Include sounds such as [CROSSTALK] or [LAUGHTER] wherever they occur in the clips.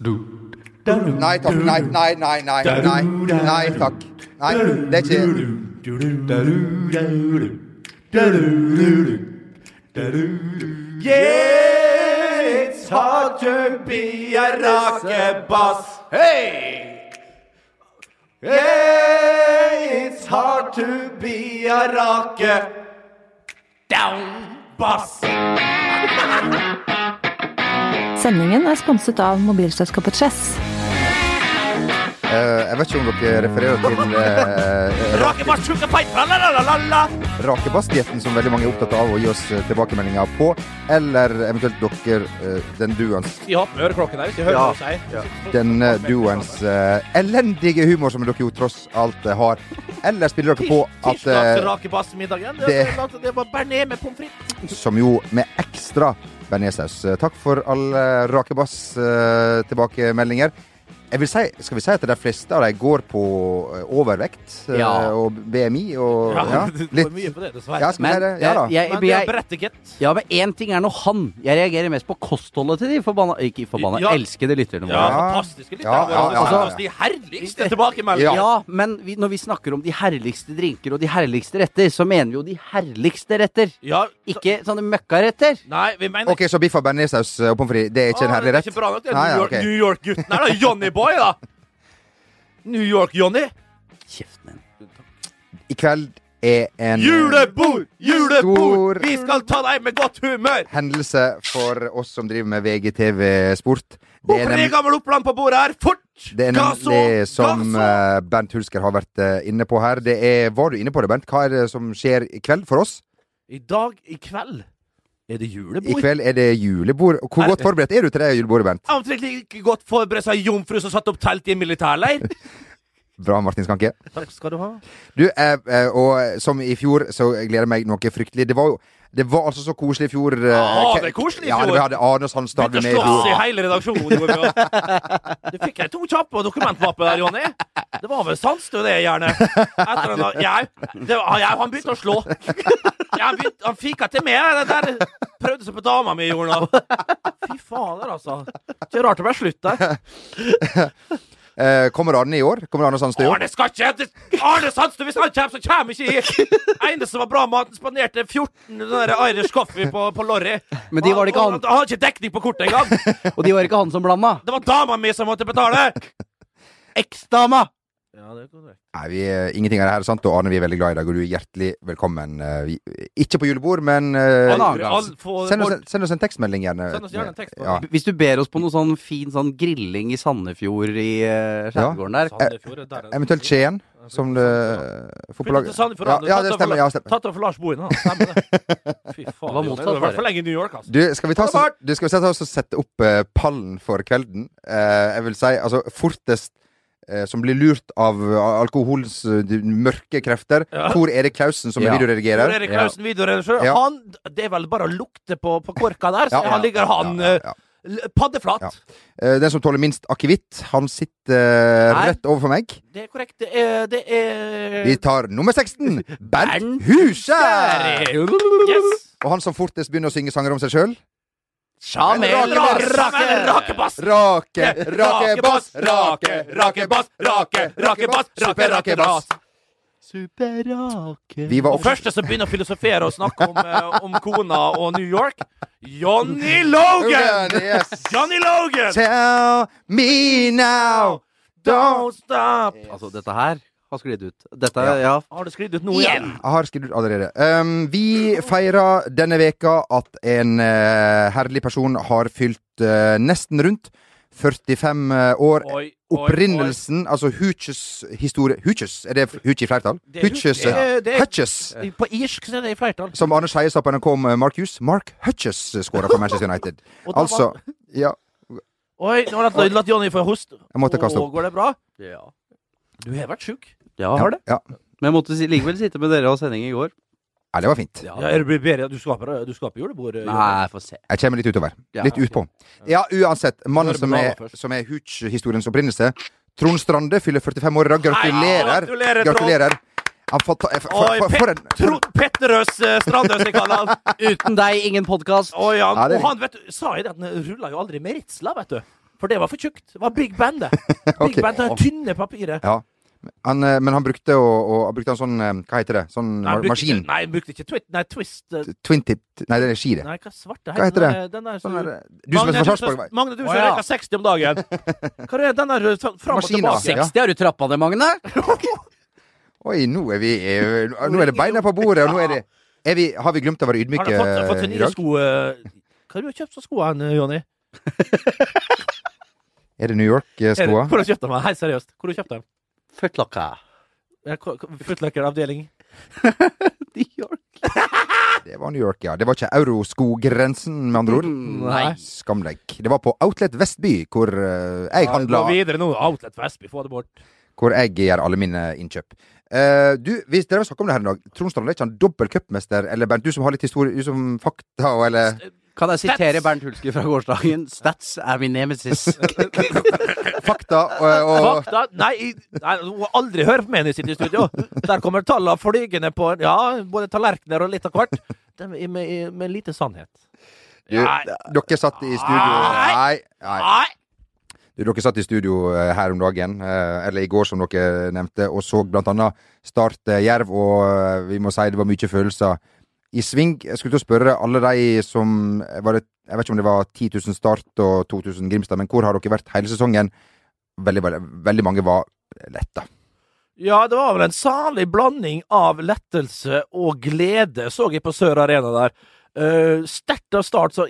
Nei takk. Nei, nei, nei, nei. Nei, nei takk. Nei, det er ikke Yeah, it's hard to be a rockebass. Hey! Yeah, it's hard to be a rocke down bass. [LAUGHS] Sendingen er sponset av mobilselskapet Chess. Uh, Jeg vet ikke om dere refererer til uh, la la. rakebassdietten som veldig mange er opptatt av å gi oss eh, tilbakemeldinger på, eller eventuelt dere, uh, den duoens Skal har øreklokken der, hvis vi hører hva du sier? denne duoens eh, elendige humor som dere jo tross alt eh, har. Eller spiller dere på at Tirsdags til rakebassmiddagen. det- Det, det var bearnés med pommes frites. Som jo med ekstra bearnéssaus. Eh, Takk for alle rakebass-tilbakemeldinger. Jeg vil si, skal vi si at de fleste av dem går på eh, overvekt eh, Ja. og BMI og [LAUGHS] Ja, ja, det litt mye på det, dessverre. Ja, si Men det? Ja jeg, Men er ja, men én ting er nå han. Jeg reagerer mest på kostholdet til de forbanna Ikke forbanna, Ja. elskede lytterne Ja, fantastiske lytterne Ja, våre. ja, ja, ja. de herligste tilbakemeldingene. Ja, men vi, når vi snakker om de herligste drinker og de herligste retter, så mener vi jo de herligste retter. Ja, så- Ikke sånne møkkaretter. Nei, vi mener OK, så biff og bearnéssaus og pommes frites, det er ikke en herlig herlig Det rett? er ikke bra nok. Det Nei, New ja, York- York-gutten her, da. Johnny Boy, da. New York-Johnny. Kjeften din. I kveld er en Julebord! Julebord! Stor- Vi skal ta deg med godt humør! hendelse for oss som driver med VGTV Sport. Det er, er gammel Oppland på bordet her? Fort! det er nemlig som Gasso! eh, Bernt Hulsker har vært eh, inne på her. Det er, var du inne på det, Bernt? Hva er det som skjer i kveld for oss? I dag, i kveld, er det julebord? I kveld er det julebord. Hvor Er- godt forberedt er du til det julebordet, Bernt? Omtrent like godt forberedt som ei jomfru som satte opp telt i en militærleir. [LAUGHS] Bra, Martin Skanke. Takk skal du ha. Du, eh, eh, og som i fjor, så gleder jeg meg noe fryktelig. Det var jo det var altså så koselig i fjor. eh, Ja, det er koselig i fjor. Ja, fjor. vi hadde Arne Sandstad Begynte å med i slåss i fjor. hele redaksjonen. gjorde vi. [LAUGHS] Du fikk jeg to kjappe dokumentmapper der, Jonny. Det var vel sans, du, det, gjerne. Etter den, jeg, det jeg, han begynte å slå. Jeg, han, begynt, han fika til meg. Det der prøvde seg på dama mi, gjorde han. Fy fader, altså. Ikke rart det ble slutt der. [LAUGHS] Eh, kommer Arne i år? Kommer Arne Sandstø? Arne skal ikke det- Arne Sandstø, hvis han kommer, så kommer ikke jeg. Eneste som var bra med at han spanderte 14 sånne der Irish coffee på, på Lorry. Men de var det ikke han. Han hadde ikke dekning på kortet engang. Og de var ikke han som blanda. Det var dama mi som måtte betale. Eksdama! Ja, det er korrekt. Nei, vi, eh, ingenting av det her er sant, og Arne, vi er veldig glad i deg, og du er hjertelig velkommen. eh, vi, ikke på julebord, men uh. All- for, send, oss, en- send oss en tekstmelding, gjerne. Send oss gjerne en tekst Ja. Hvis du ber oss på noe sånn fin sånn grilling i Sandefjord i uh, skjærgården der Sandefjord er der, er Eventuelt Skien, som det fotballaget til Sandefjord, ja, ja, det stemmer. Ja, stemmer. Tatt av for Lars Bohin. Stemmer det. [LAUGHS] Fy faen. Det var motsatt, har vært for lenge i New York, altså. Du, skal vi, ta, så, oss- du, skal vi sette oss og sette opp pallen for kvelden? Uh, jeg vil si altså fortest som blir lurt av uh, alkoholens eh, mørke krefter. Ja. Tor Erik Klausen, som Ja. er Hvor videoredigerer. Erik Klausen, videoredaktør. Ja. Han, det er vel bare å lukte på, på korka der, så Ja. han ligger han Ja, ja, ja. eh, paddeflat. Ja. Eh, den som tåler minst akevitt, han sitter eh, Nei. rett overfor meg. Det er korrekt. Det er, det er Vi tar nummer 16, [LAUGHS] Bernt Huskjær! Yes. Og han som fortest begynner å synge sanger om seg sjøl. Jamel! Rake- Rake, rakebass! Rake, rake bass, rake, rake bass, rake, rake bass, Rake, rake bass. Superrake Vi var Og første som begynner å filosofere og snakke om, eh, om kona og New York, Johnny [LAUGHS] Logan! Yes. Johnny Logan! Tell me now, Don't stop! Altså, dette her har sklidd ut. Dette, Ja. ja. Har det sklidd ut noe igjen? Jeg har sklidd ut allerede. Um, vi feirer denne veka at en uh, herlig person har fylt uh, nesten rundt 45 år. Oi, oi, Opprinnelsen, altså Hooches historie Hooches, er det Hooch i flertall? Er Hooches, Hutches. På irsk er det i flertall. Som Arne Skeie sa på NRK om eh, Mark Hughes. Mark Hutches skåra for Manchester United. [LAUGHS] Altså var- Ja, Oi, nå har jeg latt Johnny få hoste. jeg måtte kaste Å, opp. Går det bra? ja. Du har vært sjuk. Ja, Ja, ja. Men jeg måtte si, likevel sitte med dere og sending i går. ja, det var fint. Ja. det er det bedre? Du skaper, du skaper julebord? Johnny? Nei, få se. Jeg kommer litt utover. Litt utpå. Ja, uansett. Mannen som er, som er Hooch-historiens opprinnelse. Trond Strande fyller 45 år i dag. Gratulerer. Gratulerer, Gratulerer. Han får ta, for, for, for en Trond Petterøes uh, Strandøs, jeg kaller han. [LAUGHS] Uten deg, ingen podkast. Han, Ja, og han vet du, sa jeg det at han rulla jo aldri med ritsla, vet du. For det var for tjukt. Det var Big Band, det. [LAUGHS] Big okay. Band, det tynne papiret. Ja. Han, eh, men han brukte å, og, brukte en sånn eh, Hva heter det? Sånn Nei, maskin? Ikke, nei, han brukte ikke twit, nei, twist eh, Twin tip Nei, det er ski, det. Nei, hva svarte Hva heter det? Den der- Den der, Sånn der, du som er fra Sarpsborg Magne, du som Å, ja. røyker 60 om dagen. [LAUGHS] Hva er den der eh, fram og tilbake? 60 har du trappa ned, Magne? [LAUGHS] Oi, nå er vi eh, Nå er det beina på bordet, og nå er det er vi, Har vi glemt å være Har du fått, fått eh, i nye sko? eh, Hva har du kjøpt for sko, Jonny? [LAUGHS] Er det New York-skoa? Hvor har du kjøpt dem? Helt seriøst. Hvor har du kjøpt dem? Footlocker. Footlocker-avdeling. [LAUGHS] New York. [LAUGHS] Det var New York, ja. Det var ikke euroskogrensen, med andre ord. Nei. Skam deg. Det var på Outlet Vestby, hvor uh, jeg handla Gå videre nå. Outlet Vestby, få det bort. Hvor jeg gjør alle mine innkjøp. Uh, du, hvis dere og snakket om det her en dag. Trond Strand, er ikke han dobbel cupmester? Eller Bernt, du som har litt historie, du som fakta og eller Kan jeg sitere Stats. Bernt Hulsker fra gårsdagen? Stats er min nemesis. [LAUGHS] Fakta og, og Fakta? Nei, nei, du må aldri høre på meg når jeg sitter i studio. Der kommer tallene flygende på Ja, både tallerkener og litt av hvert. Med, med, med lite sannhet. du, Nei. Dere satt i studio Nei. Nei. nei. Du, dere satt i studio eh, her om dagen, eh, eller i går som dere nevnte, og så blant annet Start eh, Jerv, og eh, vi må si det var mye følelser i sving. Jeg skulle til å spørre alle de som var det, Jeg vet ikke om det var 10 000 Start og 2000 Grimstad, men hvor har dere vært hele sesongen? Veldig, veldig, veldig mange var letta. Ja, det var vel en salig blanding av lettelse og glede, så jeg på Sør Arena der. Uh, Sterkt av start, så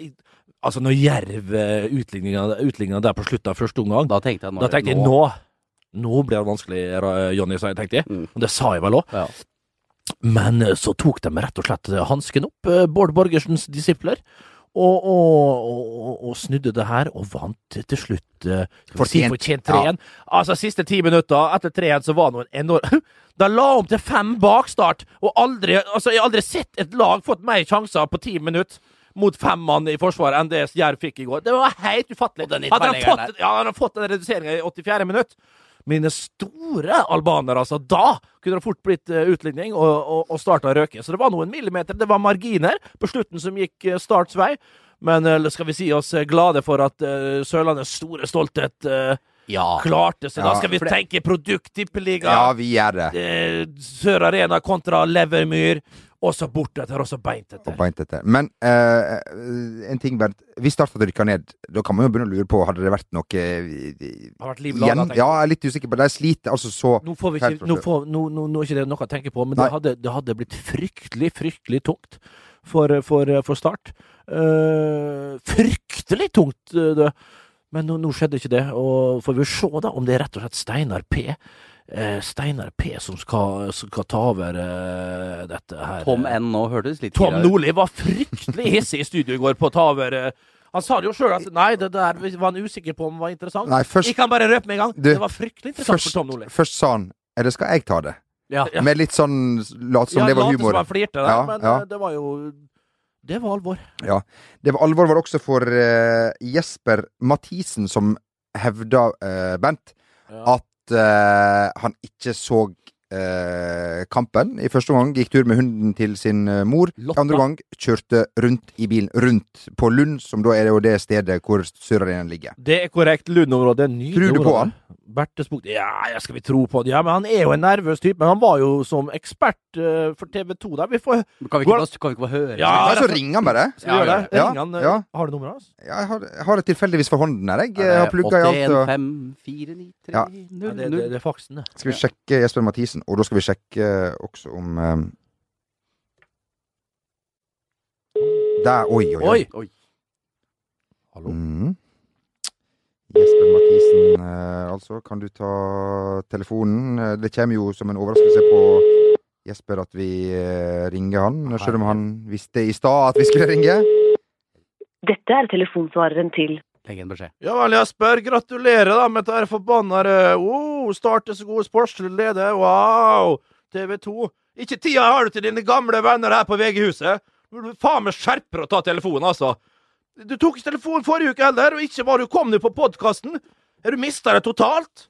Altså, når Jerv uh, utligna der på slutten av første omgang, Da tenkte jeg nå. da tenkte jeg nå Nå blir det vanskelig, Jonny, sa jeg, tenkte jeg. Mm. Og det sa jeg vel òg. Ja. Men eh, så tok de rett og slett eh, hansken opp, eh, Bård Borgersens disipler, og, og, og, og snudde det her, og vant til slutt si Fortjent. fortjent 3-1. Altså, siste ti minutter etter 3-1 så var det noen enorm [LAUGHS] De la om til fem bakstart, og aldri Altså, jeg har aldri sett et lag fått mer sjanser på ti minutter mot fem mann i forsvaret enn det Jerv fikk i går. Det var helt ufattelig. Hadde han fått, ja, hadde fått den reduseringa i 84. minutt mine store albanere, altså. Da kunne det fort blitt uh, utligning og, og, og starta å røke. Så det var noen millimeter. Det var marginer på slutten som gikk uh, Starts vei. Men eh, skal vi si oss eh, glade for at Sørlandets store stolthet eh, Ja. Klart det! Da Ja, skal vi det- tenke produkt, tippeliga, Ja, vi gjør det. eh, Sør Arena kontra Levermyr. Og så bortetter, og så beint etter. beint etter. Men uh, en ting, Bernt. Hvis Start hadde rykka ned, da kan man jo begynne å lure på Hadde det vært noe eh, har vært liv laga, Ja, jeg. er litt usikker på det. De sliter altså så Nå får vi ikke, nå, får, nå, nå, nå er ikke det noe å tenke på, men det hadde, det hadde blitt fryktelig, fryktelig tungt for, for, for Start. Uh, fryktelig tungt, det. Men nå, nå skjedde ikke det, og får vi se da om det er rett og slett Steinar P. eh, Steinar P som skal, skal ta over eh, dette her. Tom N nå hørtes litt Tom. Nordli var fryktelig hissig i studio i går på å ta over. eh, han sa det jo sjøl at nei, det der var han usikker på om det var interessant. Nei, først, Jeg kan bare røpe med en gang. Du, det var fryktelig interessant først, for Tom Nordli. først sa han Eller skal jeg ta det? Ja. Ja. Med litt sånn lat som det var humor. late humor. som han flirte der, Ja, men ja. eh, det var jo Det var alvor. Ja. Det var alvor var det også for uh, Jesper Mathisen, som hevda, uh, Bent, Ja. at uh, han ikke så eh, kampen. I første omgang gikk tur med hunden til sin eh, mor. Lotta. Andre gang kjørte rundt i bilen, rundt på Lund, som da er det jo det stedet hvor Sør-Arenaen ligger. Det er korrekt. Lund-området. Tror du på han? Ja, skal vi tro på det? Ja, men han er jo en nervøs type. Men han var jo som ekspert uh, for TV 2 der. Vi får Kan vi ikke bare, kan vi ikke bare høre? Ja, Ja, så ringer han bare. Skal vi gjøre det? Ja, Ring han. eh, ja. Har du nummeret hans? Ja, jeg har, jeg har det tilfeldigvis for hånden her. Jeg, jeg har plugga i alt. 81 Og... 5 4 9 3 Ja. 0 Ja, det, det, det er faksen, det. Skal vi sjekke Jesper Mathisen, og da skal vi sjekke også om eh, Der, oi, oi, oi. Oi! Oi. Hallo? Mm. Jesper Mathisen, eh, altså. Kan du ta telefonen? Eh, Det kommer jo som en overraskelse på Jesper at vi eh, ringer han, selv om han visste i stad at vi skulle ringe. Dette er telefonsvareren til Legg en beskjed. Ja vel, Jesper. Gratulerer da med dette forbanna oh, Starte så god sportslige leder. Wow! TV 2. Ikke tida har du til dine gamle venner her på VG-huset. Du faen meg skjerpe deg og ta telefonen, altså. Du tok ikke telefonen forrige uke heller, og ikke var du kom du på podkasten. Har du mista det totalt?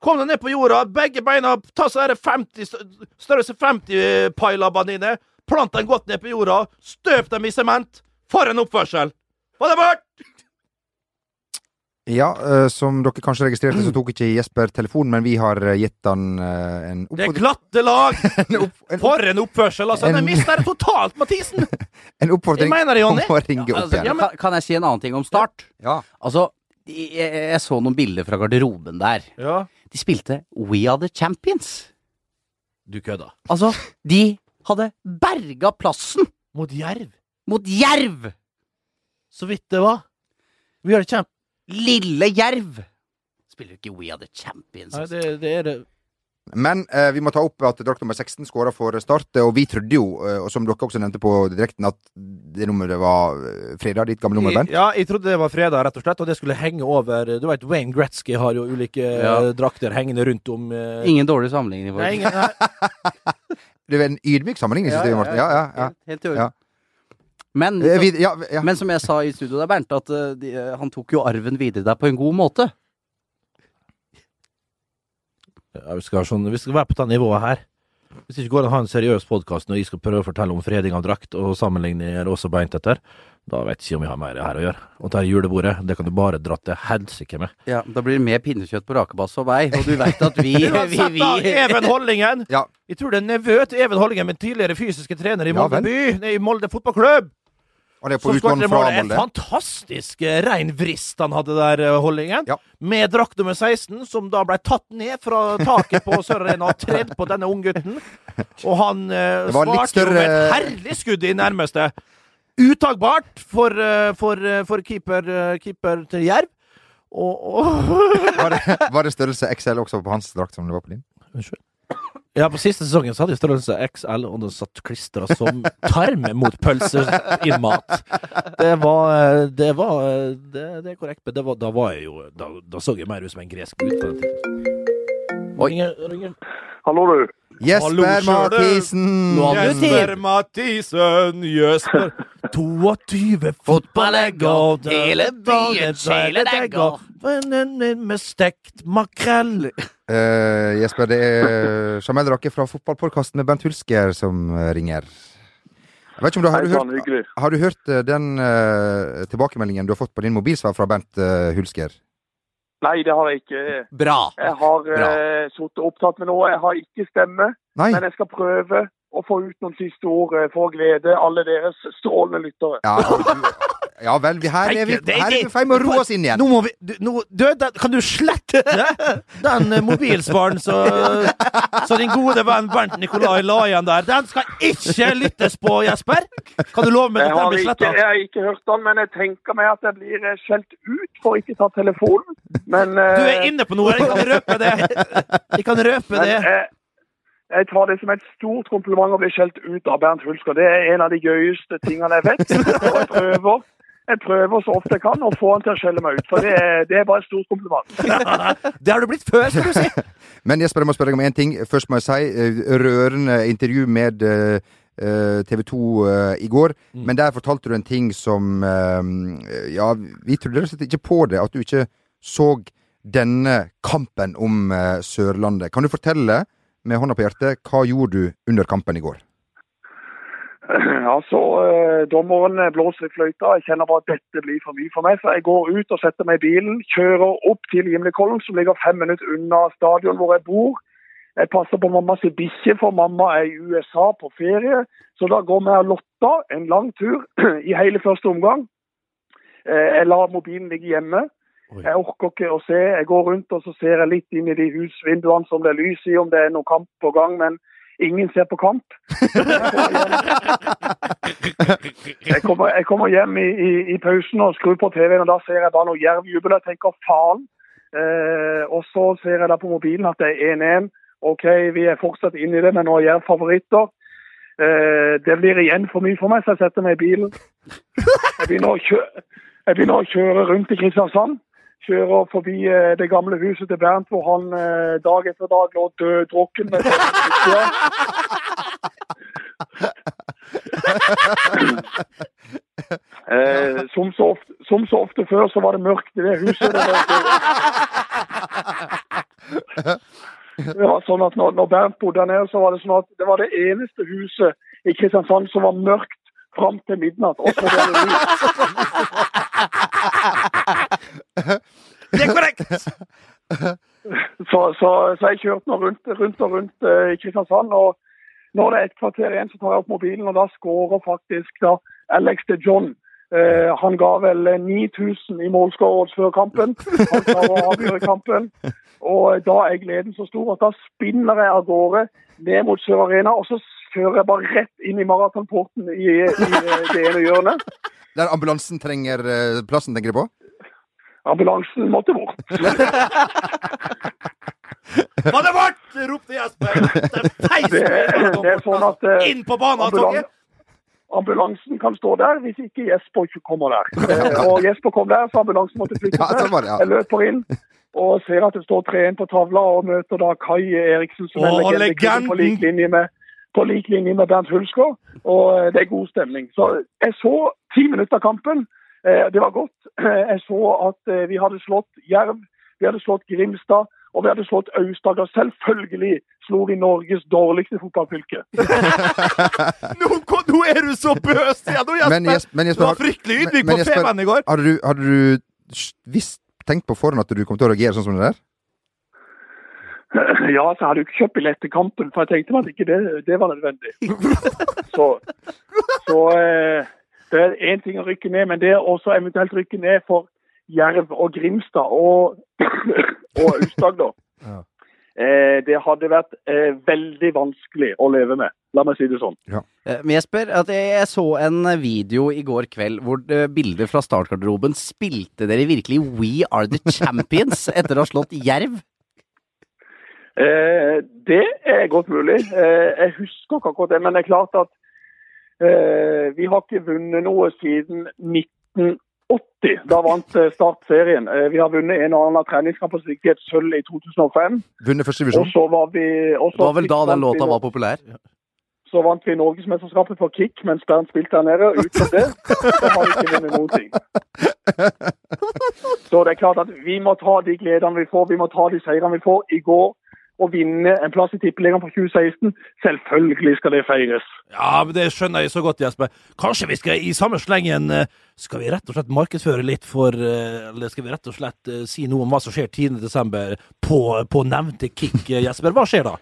Kom deg ned på jorda, begge beina, ta så er 50, størrelse 50-pailabbene dine, plant dem godt ned på jorda, støp dem i sement. For en oppførsel! Var det bort? Ja, uh, som dere kanskje registrerte, så tok ikke Jesper telefonen, men vi har eh, gitt han uh, en Det er glatte lag! [LAUGHS] en, opp, en, opp, For en oppførsel! altså! En- Den mister det totalt, Mathisen! [LAUGHS] en oppfordring Jeg mener det, om å ringe opp Altså, igjen. kan, kan jeg si en annen ting om Start? Ja. Altså, jeg, jeg så noen bilder fra garderoben der. Ja. De spilte We Are The Champions. Du kødda. Altså, de hadde berga plassen Mot Jerv. mot Jerv! Så vidt det var. We Are The kjempe... Lille Jerv! Spiller ikke We Are The Champions. Nei, altså. det, det er det. Men eh, vi må ta opp at drakt nummer 16 skåra for Start, eh, og vi trodde jo, eh, og som dere også nevnte på direkten, at det nummeret var eh, fredag, ditt gamle nummer, Bernt. Ja, jeg trodde det var fredag, rett og slett, og det skulle henge over Du vet, Wayne Gretzky har jo ulike Ja. drakter hengende rundt om eh, Ingen dårlig sammenligning. Nei, ingen, nei. [LAUGHS] Det er en ydmyk sammenligning, synes jeg, Martin. Ja, ja, ja. Helt, helt. Men, Eh, vi, ja, ja. men som jeg sa i studio der, Bernt, at eh, de, eh, han tok jo arven videre der på en god måte. Ja, vi, skal ha sånn, vi skal være på det nivået her. Hvis det ikke går an å ha en seriøs podkast når jeg skal prøve å fortelle om freding av drakt og sammenligne også beint etter, da vet jeg ikke om vi har mer her å gjøre. Og det julebordet, det kan du bare dra til helsike med. Ja, Da blir det mer pinnekjøtt på rakebass og vei, og du veit at vi, [LAUGHS] vi, vi Even Hollingen! Ja. Jeg tror det er nevø til Even Hollingen, min tidligere fysiske trener i Molde by, i Molde fotballklubb. Han er på Som fra målet. En fantastisk eh, rein vrist han hadde der, eh, Hollingen. Ja. Med drakt nummer 16, som da ble tatt ned fra taket på Sør Arena og tredd på denne unggutten. Og han eh, svarte jo med et herlig skudd i nærmeste. Utagbart for, eh, for, for keeper, keeper til Jerv. Og, og Var det, var det størrelse XL også på hans drakt som det var på din? Unnskyld. Ja, på siste sesongen så hadde jeg størrelse XL, og det satt klistra som tarm mot pølser i mat. Det var Det var Det, det er korrekt, men det var, da var jeg jo Da, da så jeg mer ut som en gresk på den tiden. Oi. Ringer, ringer. Hallo, du. Jesper. Mathisen! Jesper Mathisen, Jesper 22 fotballegger, hele byen hele degger, vennen med stekt makrell. Uh, [LAUGHS] Jesper, det er Jamel Rake fra fotballpodkasten med Bent Hulsker som eh, ringer. Jeg vet ikke om du har, Hei du hørt, har du hørt eh, den uh, tilbakemeldingen du har fått på din mobilsvar fra Bent uh, Hulsker? Nei, det har jeg ikke. Bra! Jeg har Bra. uh, sittet opptatt med noe. Jeg har ikke stemme, Nei? men jeg skal prøve å få ut noen siste ord eh, for å glede alle deres strålende lyttere. Ja, ja vel, vi, her er vi her er vi i med å roe oss inn igjen. Nå må vi du, nå, du, den, Kan du slette den eh, mobilsvaren så, så din gode venn Bernt Nikolai la igjen der? Den skal ikke lyttes på, Jesper! Kan du love meg Jeg at den har, blir ikke, sletta? jeg har ikke hørt den, men jeg tenker meg at jeg blir eh, skjelt ut for ikke å ta telefonen. Men, eh, Du er inne på noe, jeg kan røpe det. Jeg kan røpe men det. jeg tar det som et stort kompliment å bli skjelt ut av Bernt Hulsker. Det er en av de gøyeste tingene jeg vet. Og jeg prøver, jeg prøver så ofte jeg kan å få han til å skjelle meg ut. For det er, det er bare et stort kompliment. [LAUGHS] Det har du blitt før, skal du si. [LAUGHS] Men Jesper, jeg må spørre deg om én ting. Først må jeg si eh, rørende intervju med TV 2 uh, i går. Mm. Men der fortalte du en ting som uh, Ja, vi trodde rett og slett ikke på det. At du ikke så denne kampen om uh, Sørlandet. Kan du fortelle, med hånda på hjertet, hva gjorde du under kampen i går? [CLEARS THROAT] Ja, så eh, Dommeren blåser i fløyta. Jeg kjenner bare at dette blir for mye for meg. Så jeg går ut og setter meg i bilen. Kjører opp til Gimlekollen, som ligger fem minutter unna stadion hvor jeg bor. Jeg passer på mammas bikkje, for mamma er i USA på ferie. Så da går vi og Lotta en lang tur [CLEARS THROAT] i hele første omgang. Eh, Jeg lar mobilen ligge hjemme. Jeg orker ikke å se. Jeg går rundt og så ser jeg litt inn i de husvinduene som det er lys i, om det er noen kamp på gang. Men ingen ser på kamp. Jeg kommer, jeg kommer hjem i, i, i pausen og skrur på TV-en, og da ser jeg bare noe jervjubel. Jeg tenker faen. Eh, og så ser jeg da på mobilen at det er 1-1. OK, vi er fortsatt inne i det, men nå er Jerv favoritter. Eh, det blir igjen for mye for meg, så jeg setter meg i bilen. Jeg begynner å kjøre, begynner å kjøre rundt i Kristiansand. Kjører forbi eh, det gamle huset til Bernt, hvor han eh, dag etter dag lå død drukken. med [LAUGHS] Eh, som, så ofte, som så ofte før så var det mørkt i det huset. Det det var sånn at når, når Bernt bodde der nede, så var det sånn at det var det eneste huset i Kristiansand som var mørkt fram til midnatt. Og så var [LAUGHS] det er korrekt! [LAUGHS] Så, så, så jeg kjørte nå rundt, rundt og rundt eh, i Kristiansand. og Når det er et kvarter igjen, så tar jeg opp mobilen, og da skårer faktisk da Alex de John. Uh, han ga vel eh, 9000 i målskåret før kampen. Han klarer å avgjøre kampen. Og da er gleden så stor at da spinner jeg av gårde ned mot Sør Arena, og så kjører jeg bare rett inn i maratonporten i, i eh, det ene hjørnet. Der ambulansen trenger eh, plassen, tenker du på? Ambulansen måtte bort. [LAUGHS] Var det vårt? ropte Jesper. Det feis Det, sånn at eh, inn på banen, ambulan Torgeir. ambulansen kan stå der hvis ikke Jesper ikke kommer der. Eh, og Jesper kom der, så ambulansen måtte flytte seg. ja. Jeg løper inn og ser at det står 3-1 på tavla, og møter da Kai Eriksen, som er Å, legende på lik linje med på lik linje med Bernt Hulsker, og eh, det er god stemning. Så jeg så ti minutter av kampen. Eh, Det var godt. Eh, [CLEARS THROAT] Jeg så at eh, vi hadde slått Jerv, vi hadde slått Grimstad, og vi hadde slått Aust-Agder. Selvfølgelig slo vi Norges dårligste fotballfylke. [LAUGHS] Nå, nå er du så bøs igjen, nå, Jesper! Men Jesper, men du var fryktelig ydmyk på Femern i går. Hadde du, hadde du visst tenkt på forhånd at du kom til å reagere sånn som det der? [CLEARS THROAT] Ja, så hadde jeg ikke kjøpt billett til kampen, for jeg tenkte at ikke det, det var nødvendig. [LAUGHS] Så, så eh, det er én ting å rykke ned, men det er også eventuelt rykke ned for Jerv og Grimstad og, [COUGHS] og Aust-Agder. Ja. Eh, det hadde vært eh, veldig vanskelig å leve med, la meg si det sånn. Eh, Men Jesper, at jeg, jeg så en video i går kveld hvor det, bilder fra startgarderoben spilte dere virkelig We Are The Champions [LAUGHS] etter å ha slått Jerv? Eh, det er godt mulig. Eh, jeg husker ikke akkurat det, men det er klart at eh, vi har ikke vunnet noe siden 1980. Da vant eh, Start serien. Eh, vi har vunnet en og annen treningskamp og så fikk et sølv i 2005. Vunnet første Og divisjon? så var vi Det var vel da den låta var populær? Så vant vi Norgesmesterskapet for kick mens Bernt spilte der nede. Utenom det så har vi ikke vunnet noen ting. [LAUGHS] Så det er klart at vi må ta de gledene vi får, vi må ta de seirene vi får. I går å vinne en plass i Tippeligaen for 2016, selvfølgelig skal det feires. Ja, men det skjønner jeg så godt, Jesper. Kanskje vi skal i samme slengen eh, Skal vi rett og slett markedsføre litt for eh, Eller skal vi rett og slett eh, si noe om hva som skjer 10.12. På, på nevnte kick, Jesper? Hva skjer da?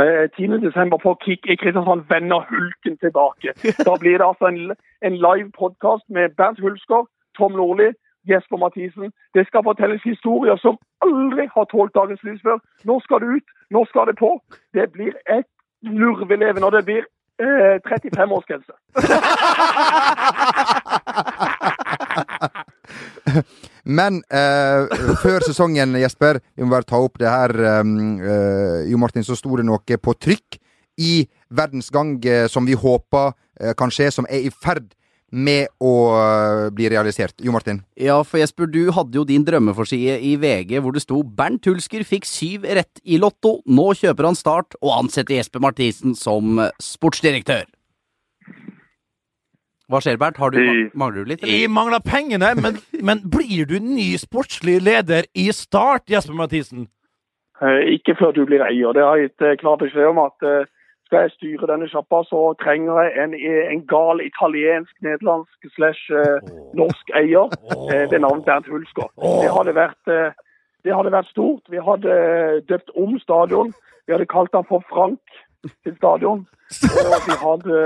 Eh, 10. desember på Kick i Kristiansand vender Hulken tilbake. Da blir det altså en, en live podkast med Bernt Hulsker, Tom Nordli, Jesper Mathisen. Det skal fortelles historier som aldri har tålt dagens lys før. Nå skal det ut, nå skal det på. Det blir et lurveleven, og det blir eh, 35-årsgrense. [LAUGHS] Men eh, før sesongen, Jesper, vi må bare ta opp det her. Um, eh, jo Martin, så sto det noe på trykk i Verdens Gang eh, som vi håper eh, kan skje, som er i ferd med å eh, bli realisert. Jo Martin? Ja, for Jesper, du hadde jo din drømmeforside i VG hvor det sto Bernt Hulsker fikk syv rett i Lotto. Nå kjøper han Start og ansetter Jesper Mathisen som eh, sportsdirektør. Hva skjer, Bernt? Har du, mangler du litt? Jeg mangler pengene, men, men blir du ny sportslig leder i Start, Jesper Mathisen? Eh, ikke før du blir eier. Det har jeg gitt klar beskjed om at skal jeg styre denne sjappa, så trenger jeg en, en gal italiensk, nederlandsk slash eh, norsk eier eh, ved navn Bernt Hulsker. Det hadde vært, eh, det hadde vært stort. Vi hadde døpt om stadion. Vi hadde kalt han for Frank til stadion. Og vi hadde,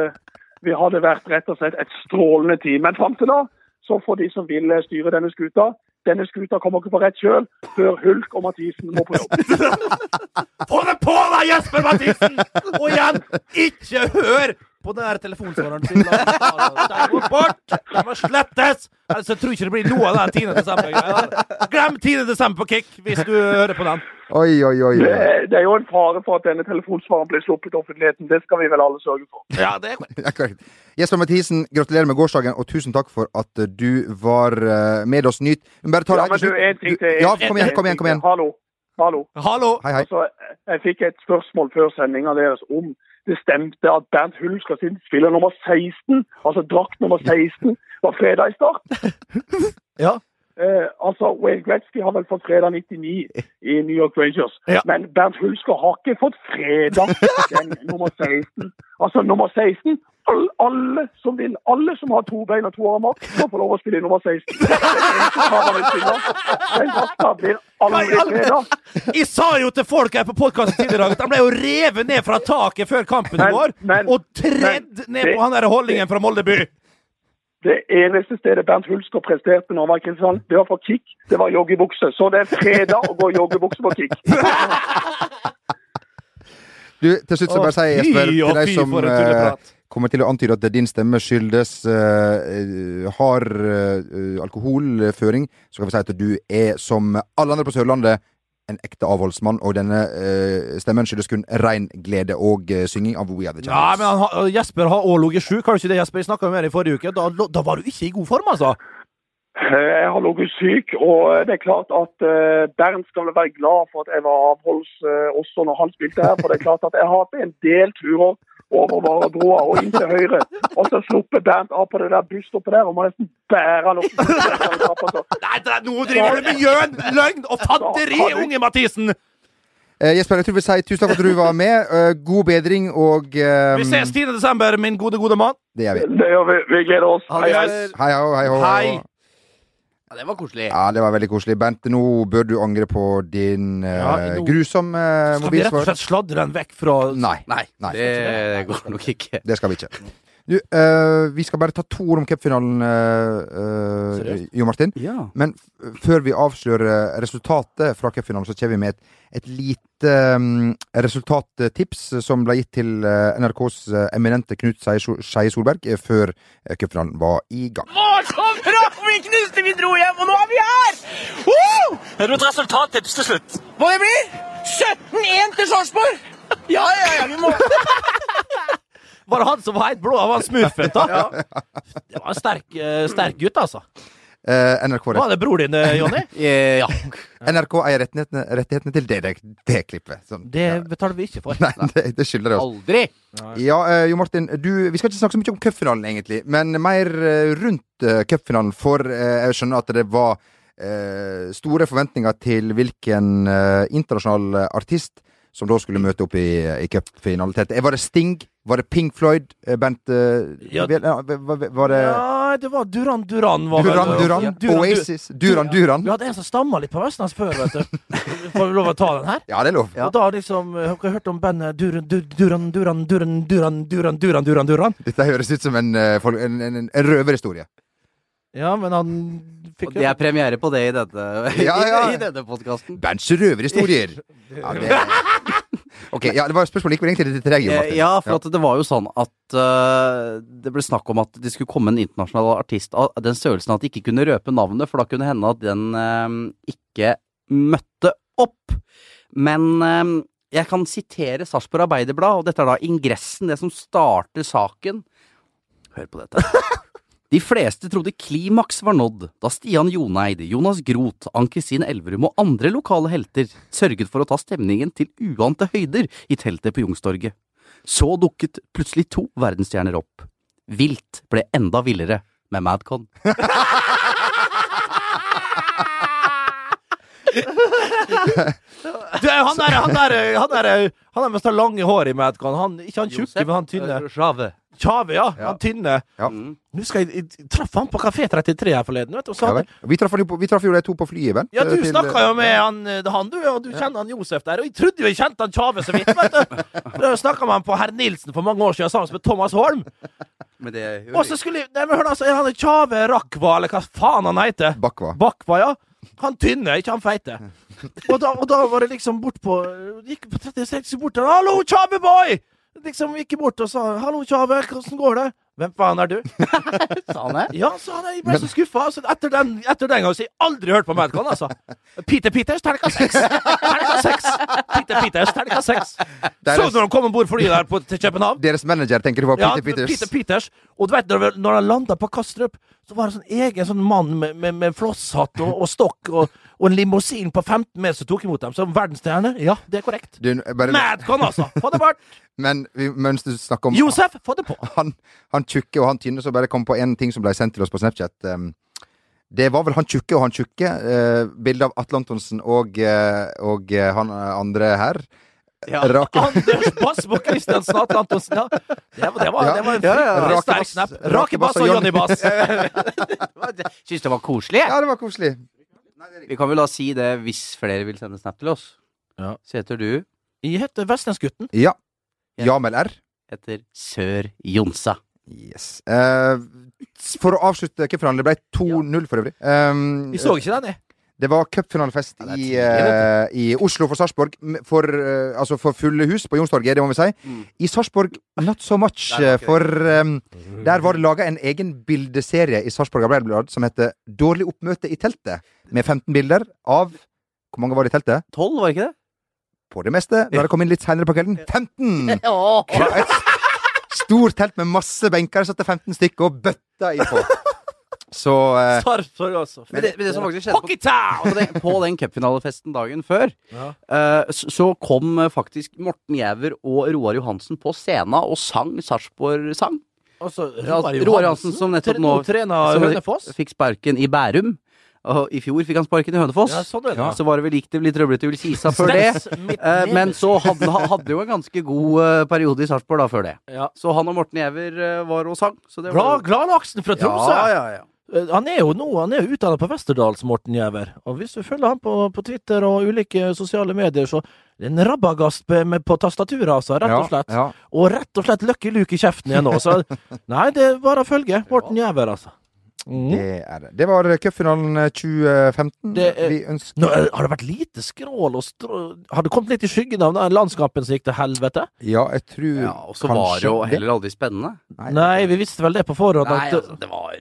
vi hadde vært rett og slett et strålende team. Men fram til da, så får de som vil styre denne skuta denne skuta kommer ikke på rett kjøl før Hulk og Mathisen må på jobb. [LAUGHS] Få det på deg, Jesper Mathisen! Og igjen, ikke hør på den der telefonsvareren sin. [LAUGHS] Den må bort! Den må slettes! Ellers jeg tror ikke det blir noe av den 10. desember. Glem 10. desember på Kick hvis du hører på den. Oi, oi, oi. Det, det er jo en fare for at denne telefonsvareren blir sluppet i offentligheten. Det skal vi vel alle sørge for. Ja, det er korrekt. [LAUGHS] Jesper Mathisen, gratulerer med gårsdagen, og tusen takk for at du var eh, med oss. Nyt. Bare ta Ja, men du, en ting til. Ja, kom igjen, kom igjen. kom igjen. Hallo. Hallo. Hallo! Hei, hei. Altså, jeg fikk et spørsmål før sendinga deres om det stemte at Bernt Hulsker sin spiller nummer 16, altså drakt nummer 16, var fredag i start. Ja. Eh, altså Wayne Gretzky har vel fått fredag 99 i New York Rangers. Ja. Men Bernt Hulsker har ikke fått fredag den nummer 16. Altså nummer 16. All, alle som vil, alle som har to bein og to armer, skal få lov å spille i nummer 16. Er den drakta blir aldri fredag. Jeg sa jo til folk her på podkasten tidligere i dag at han ble jo revet ned fra taket før kampen i går, og tredd ned på han der holdningen fra Molde by. Det eneste stedet Bernt Hulsker presterte når han var i Kristiansand, det var for kick. Det var joggebukse. Så det er fredag å gå i joggebukse på kick. Du, til slutt så bare si, Jesper, til deg som tulleprat. kommer til å antyde at din stemme skyldes uh, hard uh, alkoholføring, så kan vi si at du er, som alle andre på Sørlandet, en ekte avholdsmann, og denne uh, stemmen skyldes kun ren glede og uh, synging av We Are The Ja, Champions. men han, Jesper har òg ligget sjuk, har du ikke det, Jesper? Jeg snakka med deg i forrige uke. Da, da var du ikke i god form, altså. Eh, Jeg har ligget syk, og det er klart at uh, Bernt skal være glad for at jeg var avholds også når han spilte her. For det er klart at jeg har hatt en del turer over Varadroa og inn til høyre. Og så sluppet Bernt av på det der busstoppet der og må nesten bære han opp. [LAUGHS] Nei, det- nå driver du med gjøn, løgn og fanteri, unge Mathisen! Eh, Jesper, jeg tror vi sier tusen takk for at du var med. Eh, god bedring, og eh, Vi ses 10. desember, min gode, gode mann. Det gjør vi. Det gjør vi. Vi gleder oss. Hei, Hei, hei. Hei hei. Hei. Ja, det var koselig. Ja, det var veldig koselig. Bent, nå bør du angre på din uh, Ja, nå- grusomme eh, Skal vi rett og slett sladre den vekk fra Nei. Nei, Nei. det går nok ikke. Det skal vi ikke. Du, uh, vi skal bare ta to ord om cupfinalen, uh, uh, Jo Martin. Ja. Men f før vi avslører resultatet fra cupfinalen, så kommer vi med et, et lite um, resultattips som ble gitt til NRKs eminente Knut Skeie Solberg før uh, cupfinalen var i gang. Så bra! Vi knuste, vi dro hjem, og nå er vi her! Woo! Det er et resultattips til slutt. Hva det blir? 17-1 til Sarpsborg! Ja, ja, ja, vi må [LAUGHS] Var det han som var helt blå? Han var smurfete. da? [LAUGHS] Det var en sterk, eh, sterk gutt, altså. Eh, NRK, Var det bror din, eh, Jonny? [LAUGHS] Eh, ja. NRK eier rettighetene, rettighetene til det, det, det klippet. Sånn. Det betaler vi ikke for. Nei, [LAUGHS] det, det skylder det oss. Aldri. Ja, eh, Jo Martin, du, vi skal ikke snakke så mye om cupfinalen, egentlig, men mer eh, rundt uh, cupfinalen. For eh, jeg skjønner at det var eh, store forventninger til hvilken eh, internasjonal artist som da skulle møte opp i, i cupfinalitet. Eh, Var det Sting? Var det Pink Floyd? eh, Bent eh, Ja. var, var det Ja, det var Duran Duran. Var Duran Duran? Ja, Duran, Oasis? Duran Duran? Vi hadde en som stamma litt på Vestlands før, vet du. [LAUGHS] Får vi lov å ta den her? Ja, det er lov. Og da liksom eh, Har dere hørt om bandet Duran Duran Duran Duran Duran Duran Duran Duran Duran? Dette høres ut som en, en, en, en røverhistorie. Ja, men han fikk Og det er premiere på det i denne, Ja, ja. [LAUGHS] denne podkasten. Bands røverhistorier! [LAUGHS] Ja, det... Ok, ja, det var spørsmålet gikk vel egentlig til deg, Martin. Ja, for at det var jo sånn at uh, det ble snakk om at det skulle komme en internasjonal artist av den størrelsen at de ikke kunne røpe navnet, for da kunne hende at den uh, ikke møtte opp. Men uh, jeg kan sitere Sarpsborg Arbeiderblad, og dette er da ingressen, det som starter saken. Hør på dette. [LAUGHS] De fleste trodde klimaks var nådd da Stian Joneid, Jonas Groth, Ann-Kristin Elverum og andre lokale helter sørget for å ta stemningen til uante høyder i teltet på Youngstorget. Så dukket plutselig to verdensstjerner opp. Vilt ble enda villere med Madcon. [LAUGHS] Du, han der, han der, han der, han der med så lange hår i Madcon, han, ikke han tjukke, men han tynne. Sjave. Tjave, ja. Han tynne. Ja. Mm. Nå skal jeg, jeg traff han på Kafé 33 her forleden, vet du. Og så Ja, hadde, vel. vi traff han jo på- vi traff jo de to på flyet, vel? ja, du til- snakka jo med han, eh, han du, og du kjenner han Josef der. Og jeg trodde jo jeg kjente han Tjave så vidt, vet du. Snakka med han på Herr Nilsen for mange år siden sammen med Thomas Holm. Men det Og så skulle jeg Nei, men hør da, så er han Tjave Rakva, eller hva faen han heter. Bakva. Bakva, ja. Han tynne, ikke han feite. Og da, og da var det liksom bort på Gikk på 36 bort til han, 'Hallo, Tjave-boy!' Liksom gikk bort og sa 'Hallo, Tjave, hvordan går det?' 'Hvem faen er du?' [LAUGHS] sa han det. Ja, sa han. det. Jeg ble så skuffa. Altså, etter, den, etter den gangen så har jeg aldri hørt på Madcon, altså. Peter Peters, terningkast seks. Terningkast seks. Peter Peters, terningkast seks. Så du når han kom om bord flyet der på, til København? Deres manager tenker du var Ja, Peter Peters. Peter Peters. Og du vet, når, når han landa på Kastrup, så var det sånn egen sånn mann med, med, med flosshatt og, og stokk og, og en limousin på 15 meter som tok imot dem som verdensstjerne. Ja, det er korrekt. Du, bare, Madcon, altså! Få det bort! [LAUGHS] men vi, mens du snakker om Josef, få det på! [LAUGHS] han, han tjukke og han tynne, så bare kom på en ting som ble sendt til oss på Snapchat. Um, Det var vel han tjukke og han tjukke. Uh, bilde av Atle Antonsen og, uh, og uh, han andre her. Ja. Rake, Anders Bass på Christiansen og Antonsen, ja. Det var, det var, Ja. det var en Ja, ja, sterk snap. Rake Rake Bass og Johnny Bass. [LAUGHS] Syns det var koselig. ja, det var koselig. Vi kan vel da si det hvis flere vil sende snap til oss. Ja. Så heter du Jeg heter Vestlandsgutten. Ja. Jamel R. heter Sør Jonsa. Yes. Uh, for å avslutte cupfinalen, det ble 2-0 for øvrig. Um, Vi så ikke den, jeg. Det var cupfinalefest Ja, i, eh, i Oslo for Sarpsborg. For, uh, altså for fulle hus på Youngstorget, det må vi si. Mm. I Sarpsborg not so much, eh, for um, der var det laga en egen bildeserie i Sarpsborg Arbeiderblad som heter 'Dårlig oppmøte i teltet', med 15 bilder av Hvor mange var det i teltet? Tolv, var det ikke det? På det meste. Da det kom inn litt seinere på kvelden 15! [LAUGHS] Ja, et stort telt med masse benker. Satt det 15 stykker og bøtta i på. Så eh, Sarpsborg også. Men det, men det som faktisk skjedde på, på, den, på den cupfinalefesten dagen før, Ja. eh, så, så kom eh, faktisk Morten Jæver og Roar Johansen på scenen og sang Sarpsborg-sang. Altså, Roar Johansen, som nettopp nå- som. Fikk sparken i Bærum. Og I fjor fikk han sparken i Hønefoss. Ja, sånn ja. Så var det vel likt det litt trøblete i Ullkisa før det. Eh, men så hadde han jo en ganske god eh, periode i Sarpsborg da før det. ja. Så han og Morten Giæver var og sang. Så det Glad, var Gladlaksen fra Tromsø. Ja, ja, ja. Eh, Han er jo nå Han er jo utdannet på Westerdals, Morten Giæver. Og hvis du følger han på, på Twitter og ulike sosiale medier, så det er en rabagast på, med, tastaturet, altså. Rett og slett. Ja, Og rett og slett Lucky Luke i kjeften igjen nå. Så [LAUGHS] nei, det er bare å følge Morten Giæver, altså. Mm. det er det. Det var cupfinalen eh, 2015. Det er- Vi ønsker Nå, eh, har det vært lite skrål og strå... Har det kommet litt i skyggen av den landskampen som gikk til helvete? Ja, jeg tror ja og så var det jo heller aldri spennende. Nei, vi visste vel det på forhånd. Nei, at- altså, det var